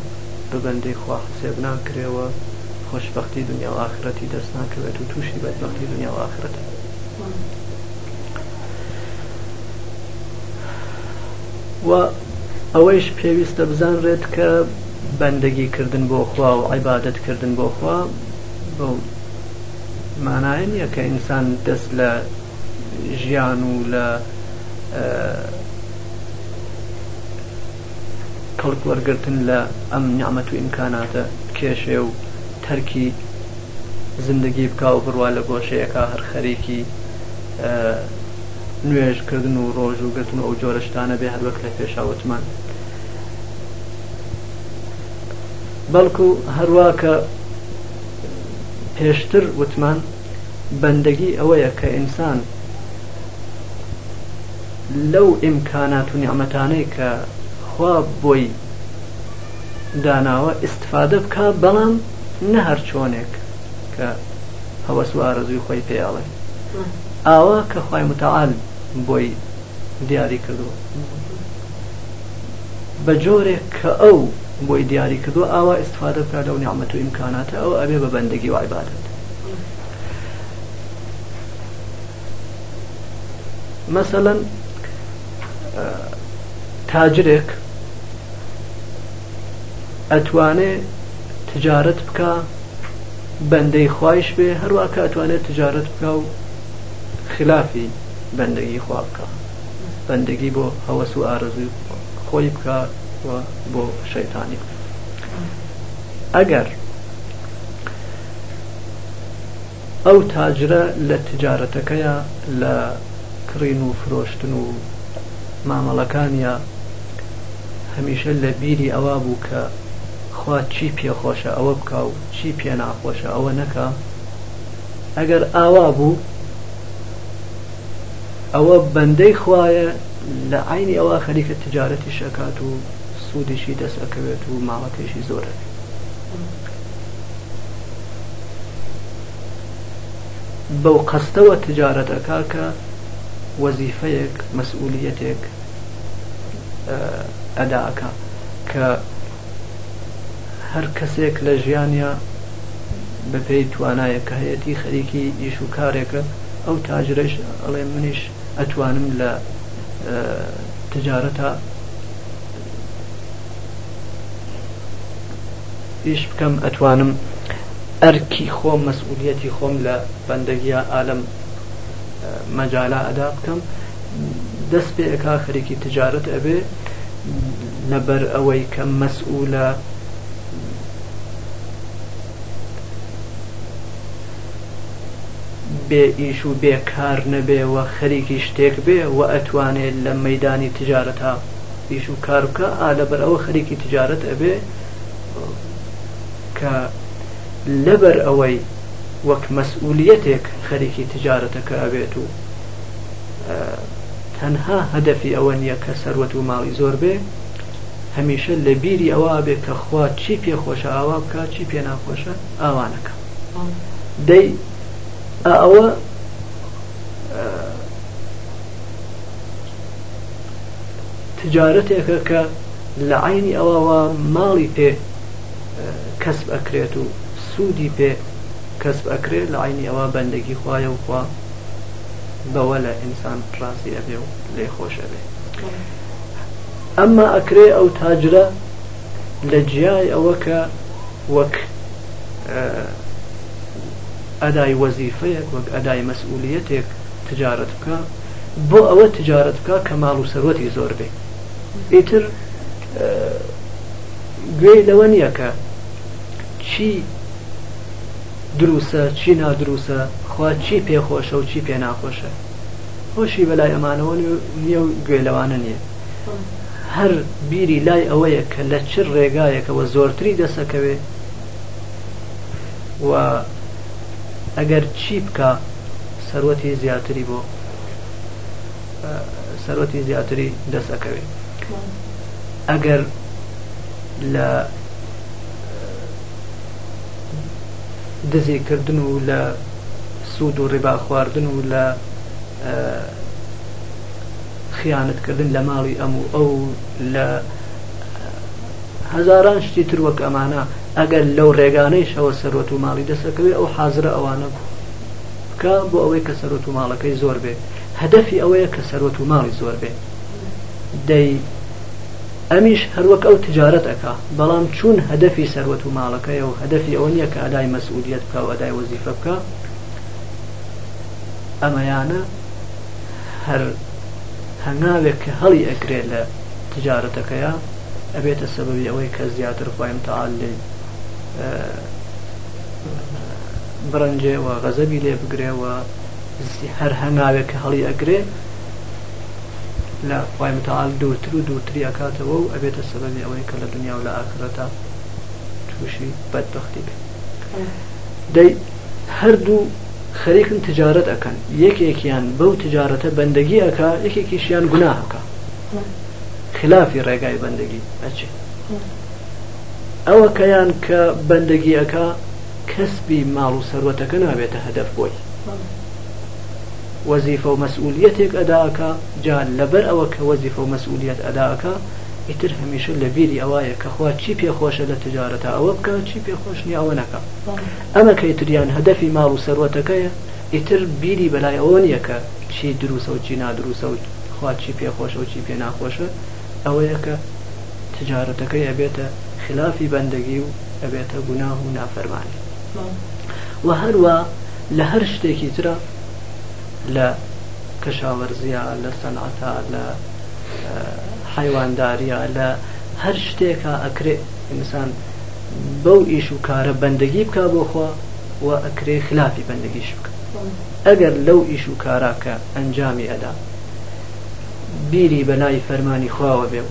بە بەندەی خوا حسێب ناکرێ و خۆشبەختی دونیا و ئاخرەتی دەست ناکەوێت و توشی بەدبەختی دونیا و ئاخرەتە. وە ئەوەیش پێویستە بزانرێت کە بەندەگی کردن بۆ خوا و عیبادەت کردن بۆ خوا بەو مانایە نییە کە ئینسان دەست لە ژیان و لە کەڵک وەرگتن لە ئەم نیعممە و ئیمکاناتە کێشێ و تەرکی زندگی بکا و بڕوا لە گۆشەیەکا هەر خەریکی نوێژ کردن و ڕۆژوو گرتن و ئەو جۆرە شتانە بێ هەر وەک لە پێشا وتمان بەڵکو هەروە کە پێشتر وتمان بەندگی ئەوەیە کە ئینسان لەو ئیمکانات و نیعممەتانەی کە خوا بۆی داناوە ئیسفادە بکە بەڵام نە هەر چۆنێک کە هەوەس و ئارەزووی خۆی پێ ئەڵێ ئاوا کە خوای متعال بۆی دیاری کردووە بە جۆرێک کە ئەو بۆی دیاری کردووە ئاوا ئیسفادە بکە لەو نیعممە و ئیمکاناتە ئەو ئەبێ بە بەندگی و عیبادت مەسەەن تاجرێک ئەتوانێ تجارەت بکا بەندەی خوایش بێ هەروە کە ئەتوانێت تجارەت بکا و خلافی بەندگی خوا بکە بەندگی بۆ هەوەس و ئارەزوی خۆی بکە و بۆ شەیتانی بکە ئەگەر ئەو تاجرە لە تجارەتەکەیا لە کڕین و فرۆشتن و مامەڵەکانیا هەمیشە لە بیری ئەوە بوو کە خوا چی پێ خۆشە ئەوە بکا و چی پێ ناخۆشە ئەوە نەکا ئەگەر ئاوا بوو ئەوە بەندەی خوایە لە عینی ئەوە خەریکە تجارەتیش ئەکات و سوودیشی دەست ئەکەوێت و ماڵەکەیشی زۆر ئەبێت بەو قەستەوە تجارەت ئەکا کە وەزیفەیەک مەسئولیەتێک ئەدا ئەکا کە هەر کەسێک لە ژیانیا بەپێی توانایەک کە هەیەتی خەریکی ئیش و کارێکە ئەو تاجرەش ئەڵێ منیش ئەتوانم لە تجارەتا ئیش بکەم ئەتوانم ئەرکی خۆم مەسئولیەتی خۆم لە بەندەگیە ئالم مەجالا ئەدا بکەم دەست پێ ئەکا خەریکی تجارت ئەبێ لەبەر ئەوەی کە مەسئولە بێ ئیش و بێکار نەبێ و خەریکی شتێک بێ و ئەتوانێت لە مەدانی تجارەتە ئیش و کار بکا ئا لەبەر ئەوە خەریکی تجارەت ئەبێ کە لەبەر ئەوەی وەک مەسئولیەتێک خەریکی تجارەتەکە ئەبێت و تەنها هەدەفی ئەوە نییە کە سەروەت و ماڵی زۆر بێ هەمیشە لە بیری ئەوە بێ کە خوا چی پێ خۆشە ئاوا بکە چی پێ ناخۆشە ئاوانەکە دەی ئەوە تجارەتێکە کە لە عەینی ئەوەوە ماڵی پێ کەسب ئەکرێت و سودی پێ کەسب ئەکرێت لە عەینی ئەوە بەندەگی خوایە و خوا بەوە لە ئینسان ڕازی ئەبێ و لێ خۆش ئەبێ ئەمما ئەکرێ ئەو تاجرە لە جیای ئەوە کە وەک ئەدای وەزیفەیەک وەک ئەدای مەسئولیەتێک تجارت بکە بۆ ئەوە تجارەت بکا کە ماڵ و سەروەتی زۆر بێ ئیتر گوێ لەوە نییە کە چی دروسە چی نادروسە خوا چی پێخۆشە و چی پێ ناخۆشە خۆشی بەلای ئەمانەوە نیە و گوێ لەوانە نییە هەر بیری لای ئەوەیە کە لە چ ڕێگایەکەوە زۆرتری دەسەکەوێ و ئەگەر چی بکا سەروەتی زیاتری بۆ سەروەتی زیاتری دەست ئەکەوێت ئەگەر لە دزیکردن و لە سوود و ڕێبا خواردن و لە خیانەتکردن لە ماڵی ئەم و ئەو لە هەزاران شتی تر وەک ئەمانە ئەگەر لەو ڕێگانەیشەوە سەروەت و ماڵی دەست ئەکەوێ ئەو حازرە ئەوانە بکا بۆ ئەوەی کە سەروەت و ماڵەکەی زۆر بێ هەدەفی ئەوەیە کە سەروەت و ماڵی زۆر بێ دەی ئەمیش هەروەک ئەو تجارەت ئەکا بەڵام چوون هەدەفی سەروەت و ماڵەکەیە و هەدەفی ئەوە نییە کە ئەدای مەسئولیت بکا و ئەدای وەزیفە بکا ئەمەیانە هەر هەنگاوێک کە هەڵی ئەگرێت لە تجارەتەکەیە ئەبێتە سەبەبی ئەوەی کە زیاتر خوای متعال لێی برەنجێ و غەزەبی لێ بگرێ و هەر هەنگاوێک کە هەڵی ئەگرێ لە خوای متعال دوورتر و دوورتری ئەکاتەوە و ئەبێتە سەبەبی ئەوەی کە لە دنیا و لە ئاخرەتا تووشی بەدبەختی بێ دەی هەردوو خەریکن تجارەت ئەکەن یەکێکیان بەو تجارەتە بەندەگی ئەکا یەکێکیشیان گوناهەکە خلافی ڕێگای بەندەگی ئەچێ ئەوە کەیان کە بەندەگی ئەکا کەسبی ماڵ و سەروەتەکە نابێتە هەدەف بۆی وەزیفە و مەسئولیتێک ئەداکە جا لەبەر ئەوە کە وەزیفە و مەسئولیت ئەداکە ئیتر هەمیشە لە بیری ئەوەیە کەخوا چی پێخۆشە لە تجارەتە ئەوە بکە چی پێخۆشنی ئەوە نەکە ئەمە کەیتریان هەدەفی ماڵ و سەروەتەکەیە ئیتر بیری بەلای ئەوە نییە کە چی دروسە و چی نادروسە و خوا چی پێ خۆشە و چی پێ ناخۆشە ئەوەیە کە تجارەتەکەی ئەبێتە خلافی بەندەگی و ئەبێتە گوناه و نافەرمانی وە هەروا لە هەر شتێکی ترە لە کەشاوەرزیە لە سەنعەتا لە حیوانداریە لە هەر شتێکە ئەکرێ ئینسان بەو ئیش و کارە بەندگی بکە بۆخوا و ئەکرێ خلافی بەندگیش بکە ئەگەر لەو ئیش و کاراکە ئەنجامی ئەدا بیری بەلای فەرمانی خواوە بێ و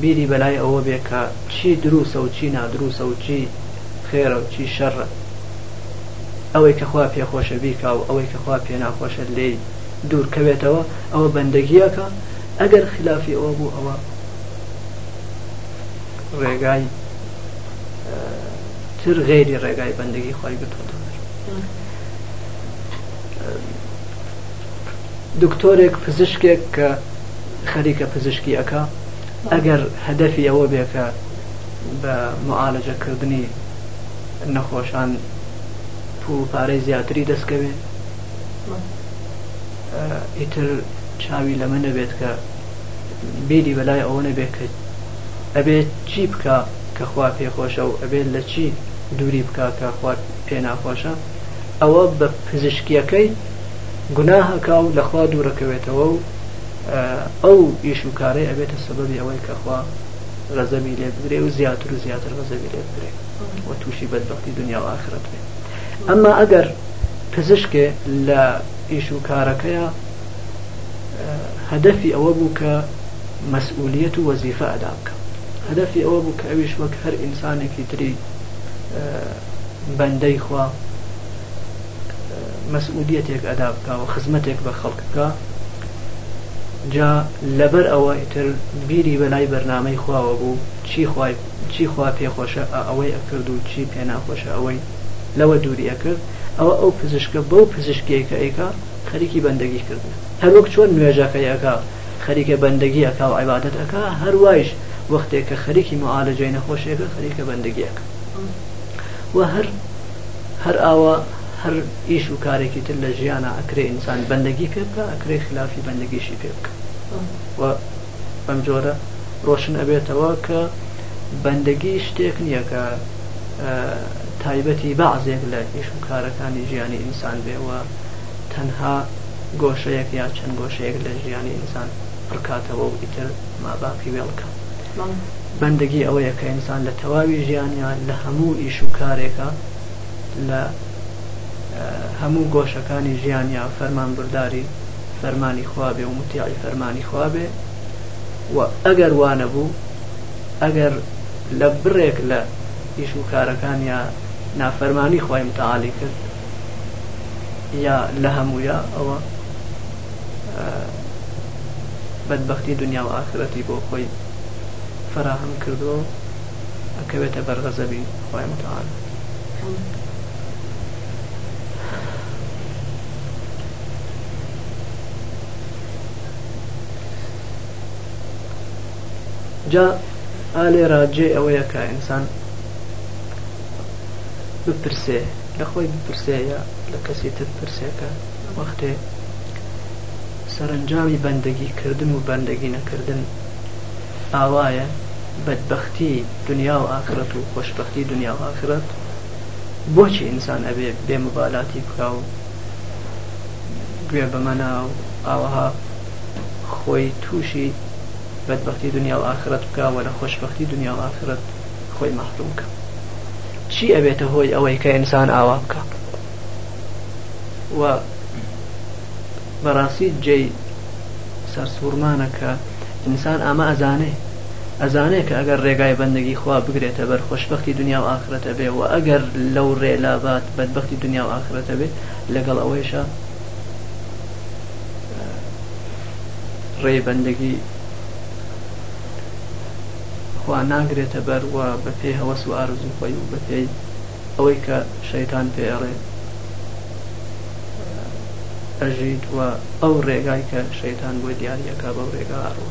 بیری بەلای ئەوە بێ کە چی دروسە و چی نادروسە و چی خێرە و چی شەڕە ئەوەی کەخوا پێخۆشە بیکا و ئەوەی کەخوا پێ ناخۆشە لێی دوورکەوێتەوە ئەوە بەندەگیەکە ئەگەر خلافی ئەوە بوو ئەوە ڕێگای تر غێری ڕێگای بەندگی خۆی گرتوەتە دکتۆرێک پزیشکێک کە خەریکە پزیشکی ئەەکە ئەگەر هەدەفی ئەوە بێ کە بە معالەجەکردنی نەخۆشان پول و پارەی زیاتری دەستکەوێ ئیتر چاوی لەمە نەبێت کە بیری بەلای ئەوە نەبێت کە ئەبێت چی بکە کە خوا پێخۆشە و ئەبێت لە چی دووری بکە کە خوارد پێناخۆشە ئەوە بە پزیشکیەکەی گوناهەکا و لەخوا دوورەکەوێتەوە و ئەو ئیش و کارەی ئەبێتە سەبەبی ئەوەی کەخوا غەزەبی لێ بگرێ و زیاتر و زیاتر غەزەبی لێ بگرێ و تووشی بەدبختی دنیا و ئاخرەت بێ ئەمما ئەگەر پزیشکێ لە ئیش و کارەکەیە هەدەفی ئەوە بوو کە مەسئولیت و وەزیفە ئەدا بکە هەدەفی ئەوە بوو کە ئەویش وەک هەر ئینسانێکی تری بەندەی خوا مەسئولیەتێک ئەدا بکا و خزمەتێک بە خەڵک بکا جا لەبەر ئەوە ئیتر بیری بەلای بەرنامەی خواوە بوو چی خوای چی خوا پێخۆشە ئەوەی ئەکرد و چی پێ ناخۆشە ئەوەی لەوە دووری ئەکرد ئەوە ئەو پزیشکە بەو پزیشکیەی کە ئەیکا خەریکی بەندەگی کردنە هەر وەک چۆن نوێژەکەی ئەکا خەریکە بەندەگی ئەکا و عیبادەت ئەکا هەر وایش وەختێک کە خەریکی معالەجەی نەخۆشیەکە خەریکە بەندەگی ئەکا وە هەر هەر ئاوا هەر ئیش و کارێکی تر لە ژیانا ئەکرێ ئینسان بەندەگی پێ بکا ئەکرێ خلافی بەندەگیشی پێ بکا وە بەم جۆرە ڕۆشن ئەبێتەوە کە بەندەگی شتێک نییە کە تایبەتی بەعزێک لە ئیش و کارەکانی ژیانی ئینسان بێ وە تەنها گۆشەیەک یا چەند گۆشەیەک لە ژیانی ئینسان پڕکاتەوە و ئیتر ماباقی وێڵ کە بەندەگی ئەوەیە کە ئینسان لە تەواوی ژیانیا لە هەموو ئیش و کارێکا لە هەموو گۆشەکانی ژیانیا فەرمانبرداری فەرمانی خوا بێ و موتیعی فەرمانی خوا بێ و ئەگەر وا نەبوو ئەگەر لە بڕێک لە ئیش و کارەکانیا نافەرمانی خوای متعالی کرد یا لە هەموویا ئەوە بەدبەختی دونیا و ئاخرەتی بۆ خۆی فەراهەم کردووە و ئەکەوێتە بەر غەزەبی خوای متعال جا ئالێرا جێ ئەوەیە کە ئینسان بپرسێ لە خۆی بپرسێ یا لە کەسی تر پرسێکە وەختێ سەرەنجامی بەندەگی کردن و بەندەگی نەکردن ئاوایە بەدبەختی دنیا و ئاخرەت و خۆشبەختی دنیا و ئاخرەت بۆچی ئینسان ئەبێ بێ مبالاتی بکا و گوێ بەمەنا و ئاوەها خۆی تووشی بەدبەختی دنیا و ئاخرەت بکا و لە خۆشبەختی دنیا و ئاخرەت خۆی مەحروم بکە چی ئەبێتە هۆی ئەوەی کە ئینسان ئاوا بکە و بەڕاستی جێی سەرسوورمانە کە ئینسان ئامە ئەزانێ ئەزانێ کە ئەگەر ڕێگای بەندگی خوا بگرێتە بەر خۆشببختی دنیا و ئاخرەتە بێ و ئەگەر لەو ڕێلابات بەدبختی دنیا و ئاخرەتە بێت لەگەڵ ئەوەیشە ڕێ بەندگی خوا ناگرێتە بەر و بە پێی هەوەس و ئارزوو خۆی و بە پێی ئەوەی کە شەیتان پێ ئەڵێ ئەژیت و ئەو ڕێگای کە شەیتان بۆی دیاریەکە بەو ڕێگا ئەڕۆ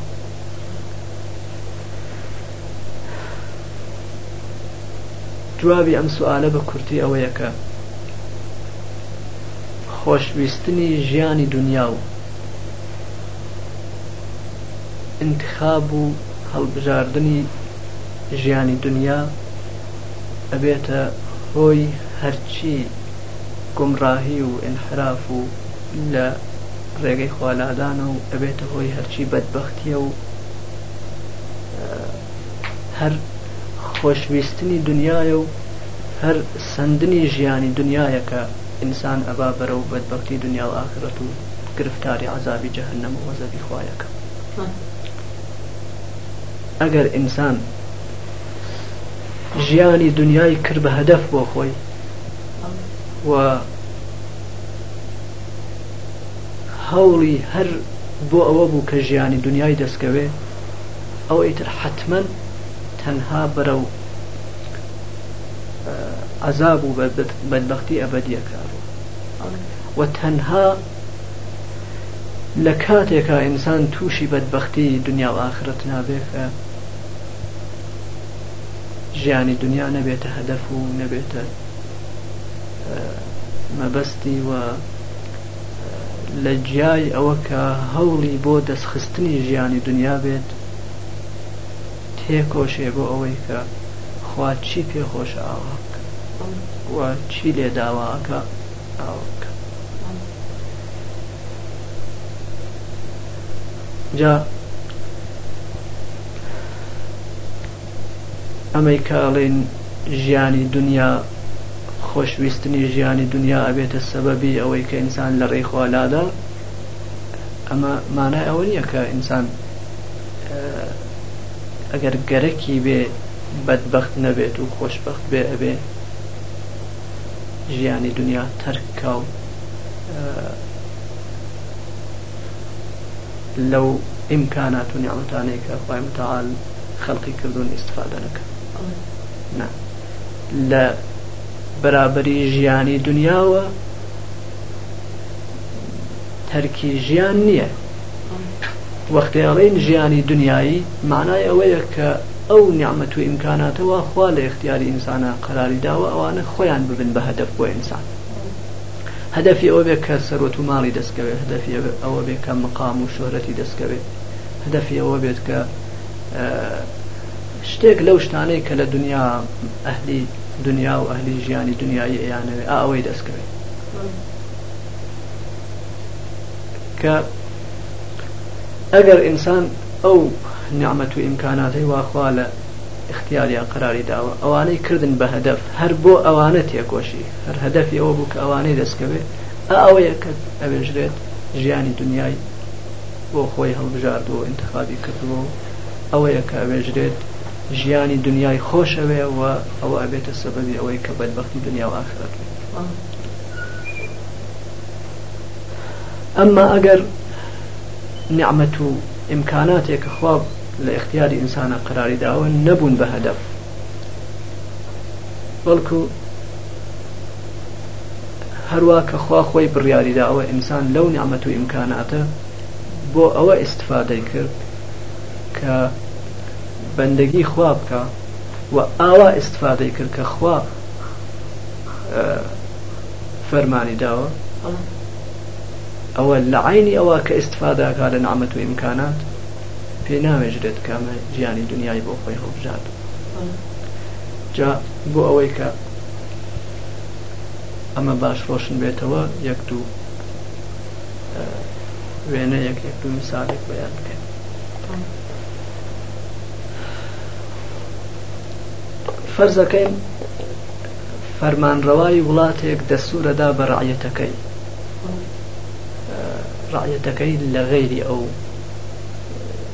جوابی ئەم سوالە بە کورتی ئەوەیە کە خۆشویستنی ژیانی دنیا و انتخاب و هەڵبژاردنی ژیانی دنیا ئەبێتە هۆی هەرچی گومڕاهی و ئینحراف و لە ڕێگەی خوا لادانە و ئەبێتە هۆی هەرچی بەدبەختیە و هەر خۆشویستنی دنیایە و هەر سەندنی ژیانی دنیایە کە ئینسان ئەبا بەرەو بەدبەختی دنیا و ئاخرەت و گرفتاری عەزابی جەهەنەم و غەزەبی خوایەکە ئەگەر ئینسان ژیانی دنیای کرد بە هەدەف بۆ خۆی و هەوڵی هەر بۆ ئەوە بوو کە ژیانی دنیای دەستکەوێ ئەو ئیتر حتمما تەنها بەرە و عذاب و بەدبختی ئەبدیە کارو و تەنها لە کاتێکا ئینسان تووشی بەدبختی دنیا و ئاخرەت نابێکە ژیانی دنیا نەبێتە هەدەف و نەبێتە مەبەستی و لە جیای ئەوە کە هەوڵی بۆ دەستخستنی ژیانی دنیا بێت تێکۆشێ بۆ ئەوەی کە خوا چی پێخۆش ئاواک و چی لێ داواکە ئاوک جا ئەمەی کە ئەڵێن ژیانی دنیا خۆشویستنی ژیانی دنیا ئەبێتە سەبەبی ئەوەی کە ئینسان لە ڕێی خوا لادا ئەمە مانای ئەوە نییە کە ئینسان ئەگەر گەرەکی بێ بەدبخت نەبێت و خۆشببخت بێ ئەبێ ژیانی دنیا تەرککە و لەو ئیمکانات و نیعمەتانەی کە خوای متعال خەلقی کردوون ئیسفادە نەکەن نا لە بەرابری ژیانی دنیاوە تەرکی ژیان نییە وەختێ ئەڵین ژیانی دنیایی معنای ئەوەیە کە ئەو نیعممەت و ئیمکاناتەوە خوا لە اختیاری ئینسانە قەراری داوە ئەوانە خۆیان ببن بە هەدەف بۆ ئینسان هەدەفی ئەوە بێ کە سەروەت و ماڵی دەستکەوێت، هەدەفی ئەوە بێ کە مقام و شۆهرەتی دەستکەوێت، هەدەفی ئەوە بێت کە شتێک لەو شتانەی کە لە دنیا ئەهلی دنیا و ئەهلی ژیانی دنیایی ئەیانەوێ ئا ئەوەی دەستکەوێت کە ئەگەر ئینسان ئەو نیعممەت و ئیمکاناتی واخوا لە اختیاریا قەراری داوە ئەوانەی کردن بە هەدەف هەر بۆ ئەوانە تێکۆشی هەر هەدەفی ئەوە بوو کە ئەوانەی دەستکەوێ ئا ئەوەیە کە ئەوێژرێت ژیانی دنیای بۆ خۆی هەڵبژاردووە و ئینتخابی کردووە و ئەوەیە کە ئەوێژرێت ژیانی دنیای خۆشەوێ و ئەوە ئەبێتە سەبەبی ئەوەی کە بەدبەختی دنیا و ئاخرەت بێت ئەمما ئەگەر نیعمەت و ئیمکاناتێک کە خوا لە ئختیاری ئینسانە قەراری داوە نەبوون بە هەدەف بەڵکو هەروە کە خوا خۆی بڕیاریداوە ئینسان لەو نیامەت و ئیمکاناتە بۆ ئەوە ئیسفادەی کرد کە بەندگی خوا بکە و ئاوا ئیسفادەی کرد کە خوا فەرمانی داوە ئەوە لە عینی ئەوە کە ئیسفادەکە لە نامەت و ئیمکانات پێ ناوێژرێت کە ئەمە ژیانی دنیای بۆ خۆی هەڵبژارد جا بۆ ئەوەی کە ئەمە باش ڕۆشن بێتەوە یەک دوو وێنە یەک یەک دوو مثالێک بەیان بکەین فەرزەکەین فەرمانڕەوای وڵاتێک دەسوورەدا بە ڕعەتەکەی ڕعەتەکەی لە غەیری ئەو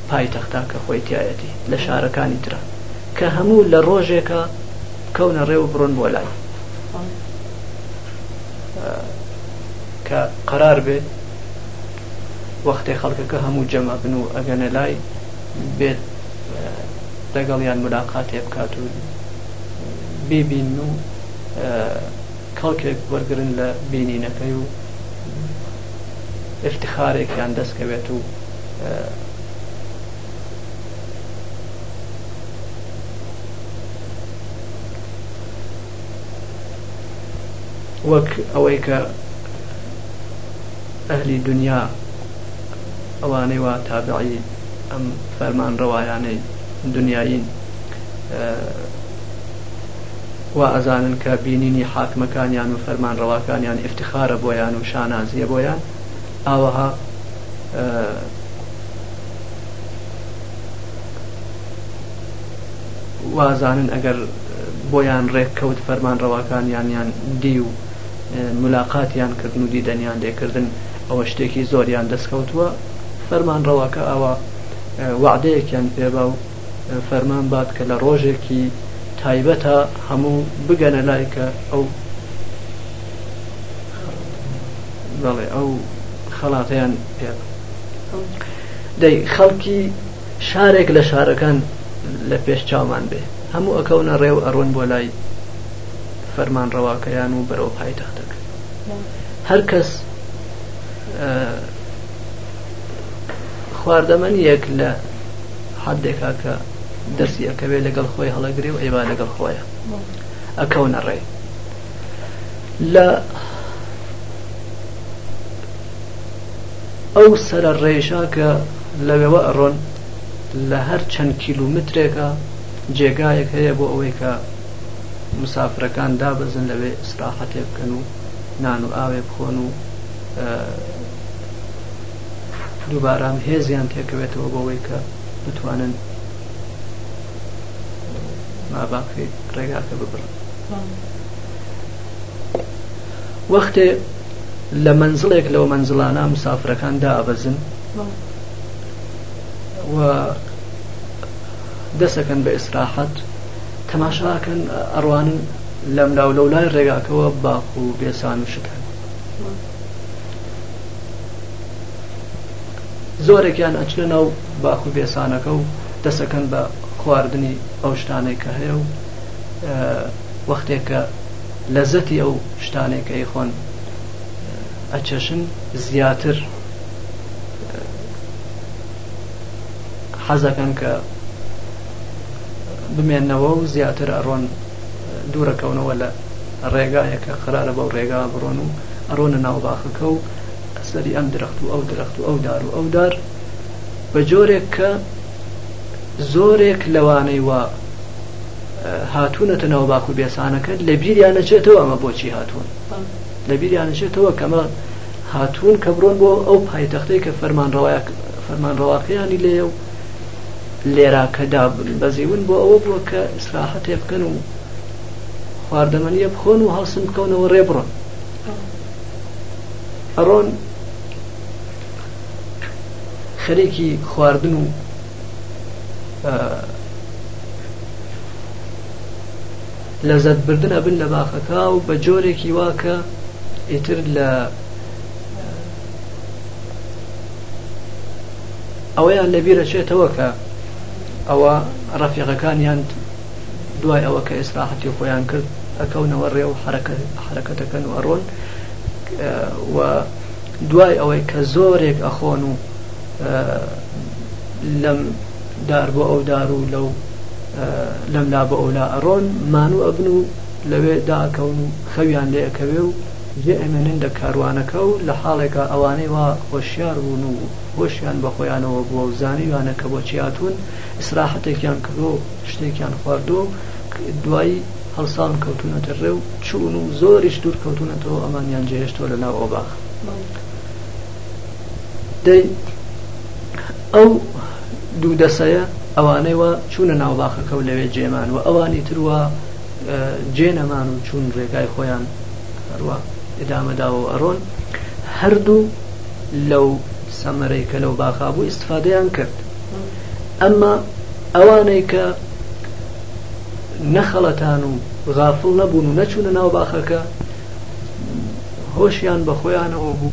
پایتەختە کە خۆی تایەتی لە شارەکانی ترە کە هەموو لە ڕۆژێکە بکەونە ڕێ و بڕۆن بۆ لای کە قەرار بێ وەختێ خەڵکەکە هەموو جەمە بن و ئەگەنە لای بێت لەگەڵیان ملاقاتێ بکات و ببین و کەڵکێک وەرگن لە بینینەکەی و ئیفتخارێکیان دەستکەوێت و وەک ئەوەی کە ئەهلی دنیا ئەوانەی وا تابعی ئەم فەرمان ڕەوایانەی دنیایین وا ئەزانن کە بینینی حاکمەکانیان و فەرمانڕەواکانیان ئیفتخارە بۆیان و شانازییە بۆیان ئاوەها وازانن ئەگەر بۆیان ڕێککەوت فەرمانڕەواکانیانیان دی و ملاقاتیان کردن و دیدەنیان لێکردن ئەوە شتێکی زۆریان دەستکەوتووە فەرمان ڕەواکە ئەوە وعدەیەکیان پێبا و فەرمان بات کە لە ڕۆژێکی تایبەتا هەموو بگەنە لای کە ئەو بەڵێ ئەو خەڵاتیان پێ دەی خەڵکی شارێک لە شارەکان لە پێش چاومان بێ هەموو ئەکەونە ڕێ و ئەڕۆن بۆ لای فەرمان ڕەواکەیان و بەرەوە پایتەختەکە هەر کەس خواردەمەنیەک لە هەندێکا کە دەستی ئەکەوێ لەگەڵ خۆی هەڵەگرێ و ئێمە لەگەڵ خۆیە ئەکەونە ڕێ لە ئەو سرە ڕێژە کە لەوێوە ئەڕۆن لە هەر چەند کیلومترێکە جێگایەک هەیە بۆ ئەوەی کە مسافرەکان دابەزن لەوێ ئیسراحەتێ بکەن و نان و ئاوێ بخۆن و دووبارە هێزیان تێکەوێتەوە بەوەی کە بتوانن ماباقی ڕێگاکە ببڕن وەختێ لە منزڵێک لەو منزلانە مسافرەکان دابەزن و دەسەکەن بە ئیسراحەت تەماشاکەن ئەڕوانن لەم لاو لەو لای ڕێگاکەوە باخ و بێسان و شتن زۆرێکیان ئەچنە ناو باخ و بێسانەکە و دەسەکەن بە خواردنی ئەو شتانەی کە هەیە و وەختێک کە لەزەتی ئەو شتانەی کە ئەیخۆن ئەچەشن زیاتر حەزەکەن کە بمێنەوە و زیاتر ئەڕۆن دوورەکەونەوە لە ڕێگایەک کە قەرارە بەو ڕێگا بڕۆن و ئەڕۆنە ناو باخەکە و سەری ئەم درەخت و ئەو درەخت و ئەو دار و ئەو دار بە جۆرێک کە زۆرێک لەوانەی وا هاتوونەتە ناو باخ و بێسانەکە لە بیریان نەچێتەوە ئەمە بۆچی هاتوون لە بیریان نەچێتەوە کەمە هاتوون کە بڕۆن بۆ ئەو پایتەختەی کە فەرمانڕەوایە فەرمانڕەواکەیانی لێە و لێرا کە دابن بەزیون بۆ ئەوە بووە کە ئیسراحەتێ بکەن و خواردەمەنیە بخۆن و هەڵسن بکەونەوە ڕێ بڕۆن ئەڕۆن خەرێکی خواردن و لەزەت بردن ئەبن لە باخەکە و بە جۆرێکی واکە ئیتر لە ئەوەیان لەبیرەچێتەوە کە ئەوە ڕەفیقەکانیان دوای ئەوە کە ئێسراحەتی خۆیان کرد ئەکەونەوە ڕێ و حرەکەتەکەن و ئەڕۆن و دوای ئەوەی کە زۆرێک ئەخۆن و لەم دار بۆ ئەو دار و لەو لەم لا بۆ ئەولا ئەڕۆن مانوو ئەبن و لەوێ داکەون و خەویان لێەکەوێ و جێ ئەمێنن لە کاروانەکە و لە حاڵێکا ئەوانەی وا هۆشیار بوون و هۆشیان بە خۆیانەوە بووە و زانیویانە کە بۆچی هاتوون ئیسراحەتێکیان کردووە و شتێکیان خواردووە و دوای هەڵساون کەوتوونەتە ڕێ و چوون و زۆریش دوور کەوتوونەتەوە و ئەمانیان جێ هێشتووە لە ناو ئەو باخە دەی ئەو دوو دەسەیە ئەوانەی وا چوونە ناو باخەکە و لەوێ جێ مان و ئەوانی تر وا جێ نەمان و چوون ڕێگای خۆیان هەروە ئدامەداوە ئەرۆن هەردوو لەو سەمەرەی کە لەو باخا بوو استفادەیان کرد ئەمما ئەوانەی کە نەخەڵەتان و غافڵ نەبوون و نەچوونە ناو باخەکە هۆشیان بە خۆیانەوە بوو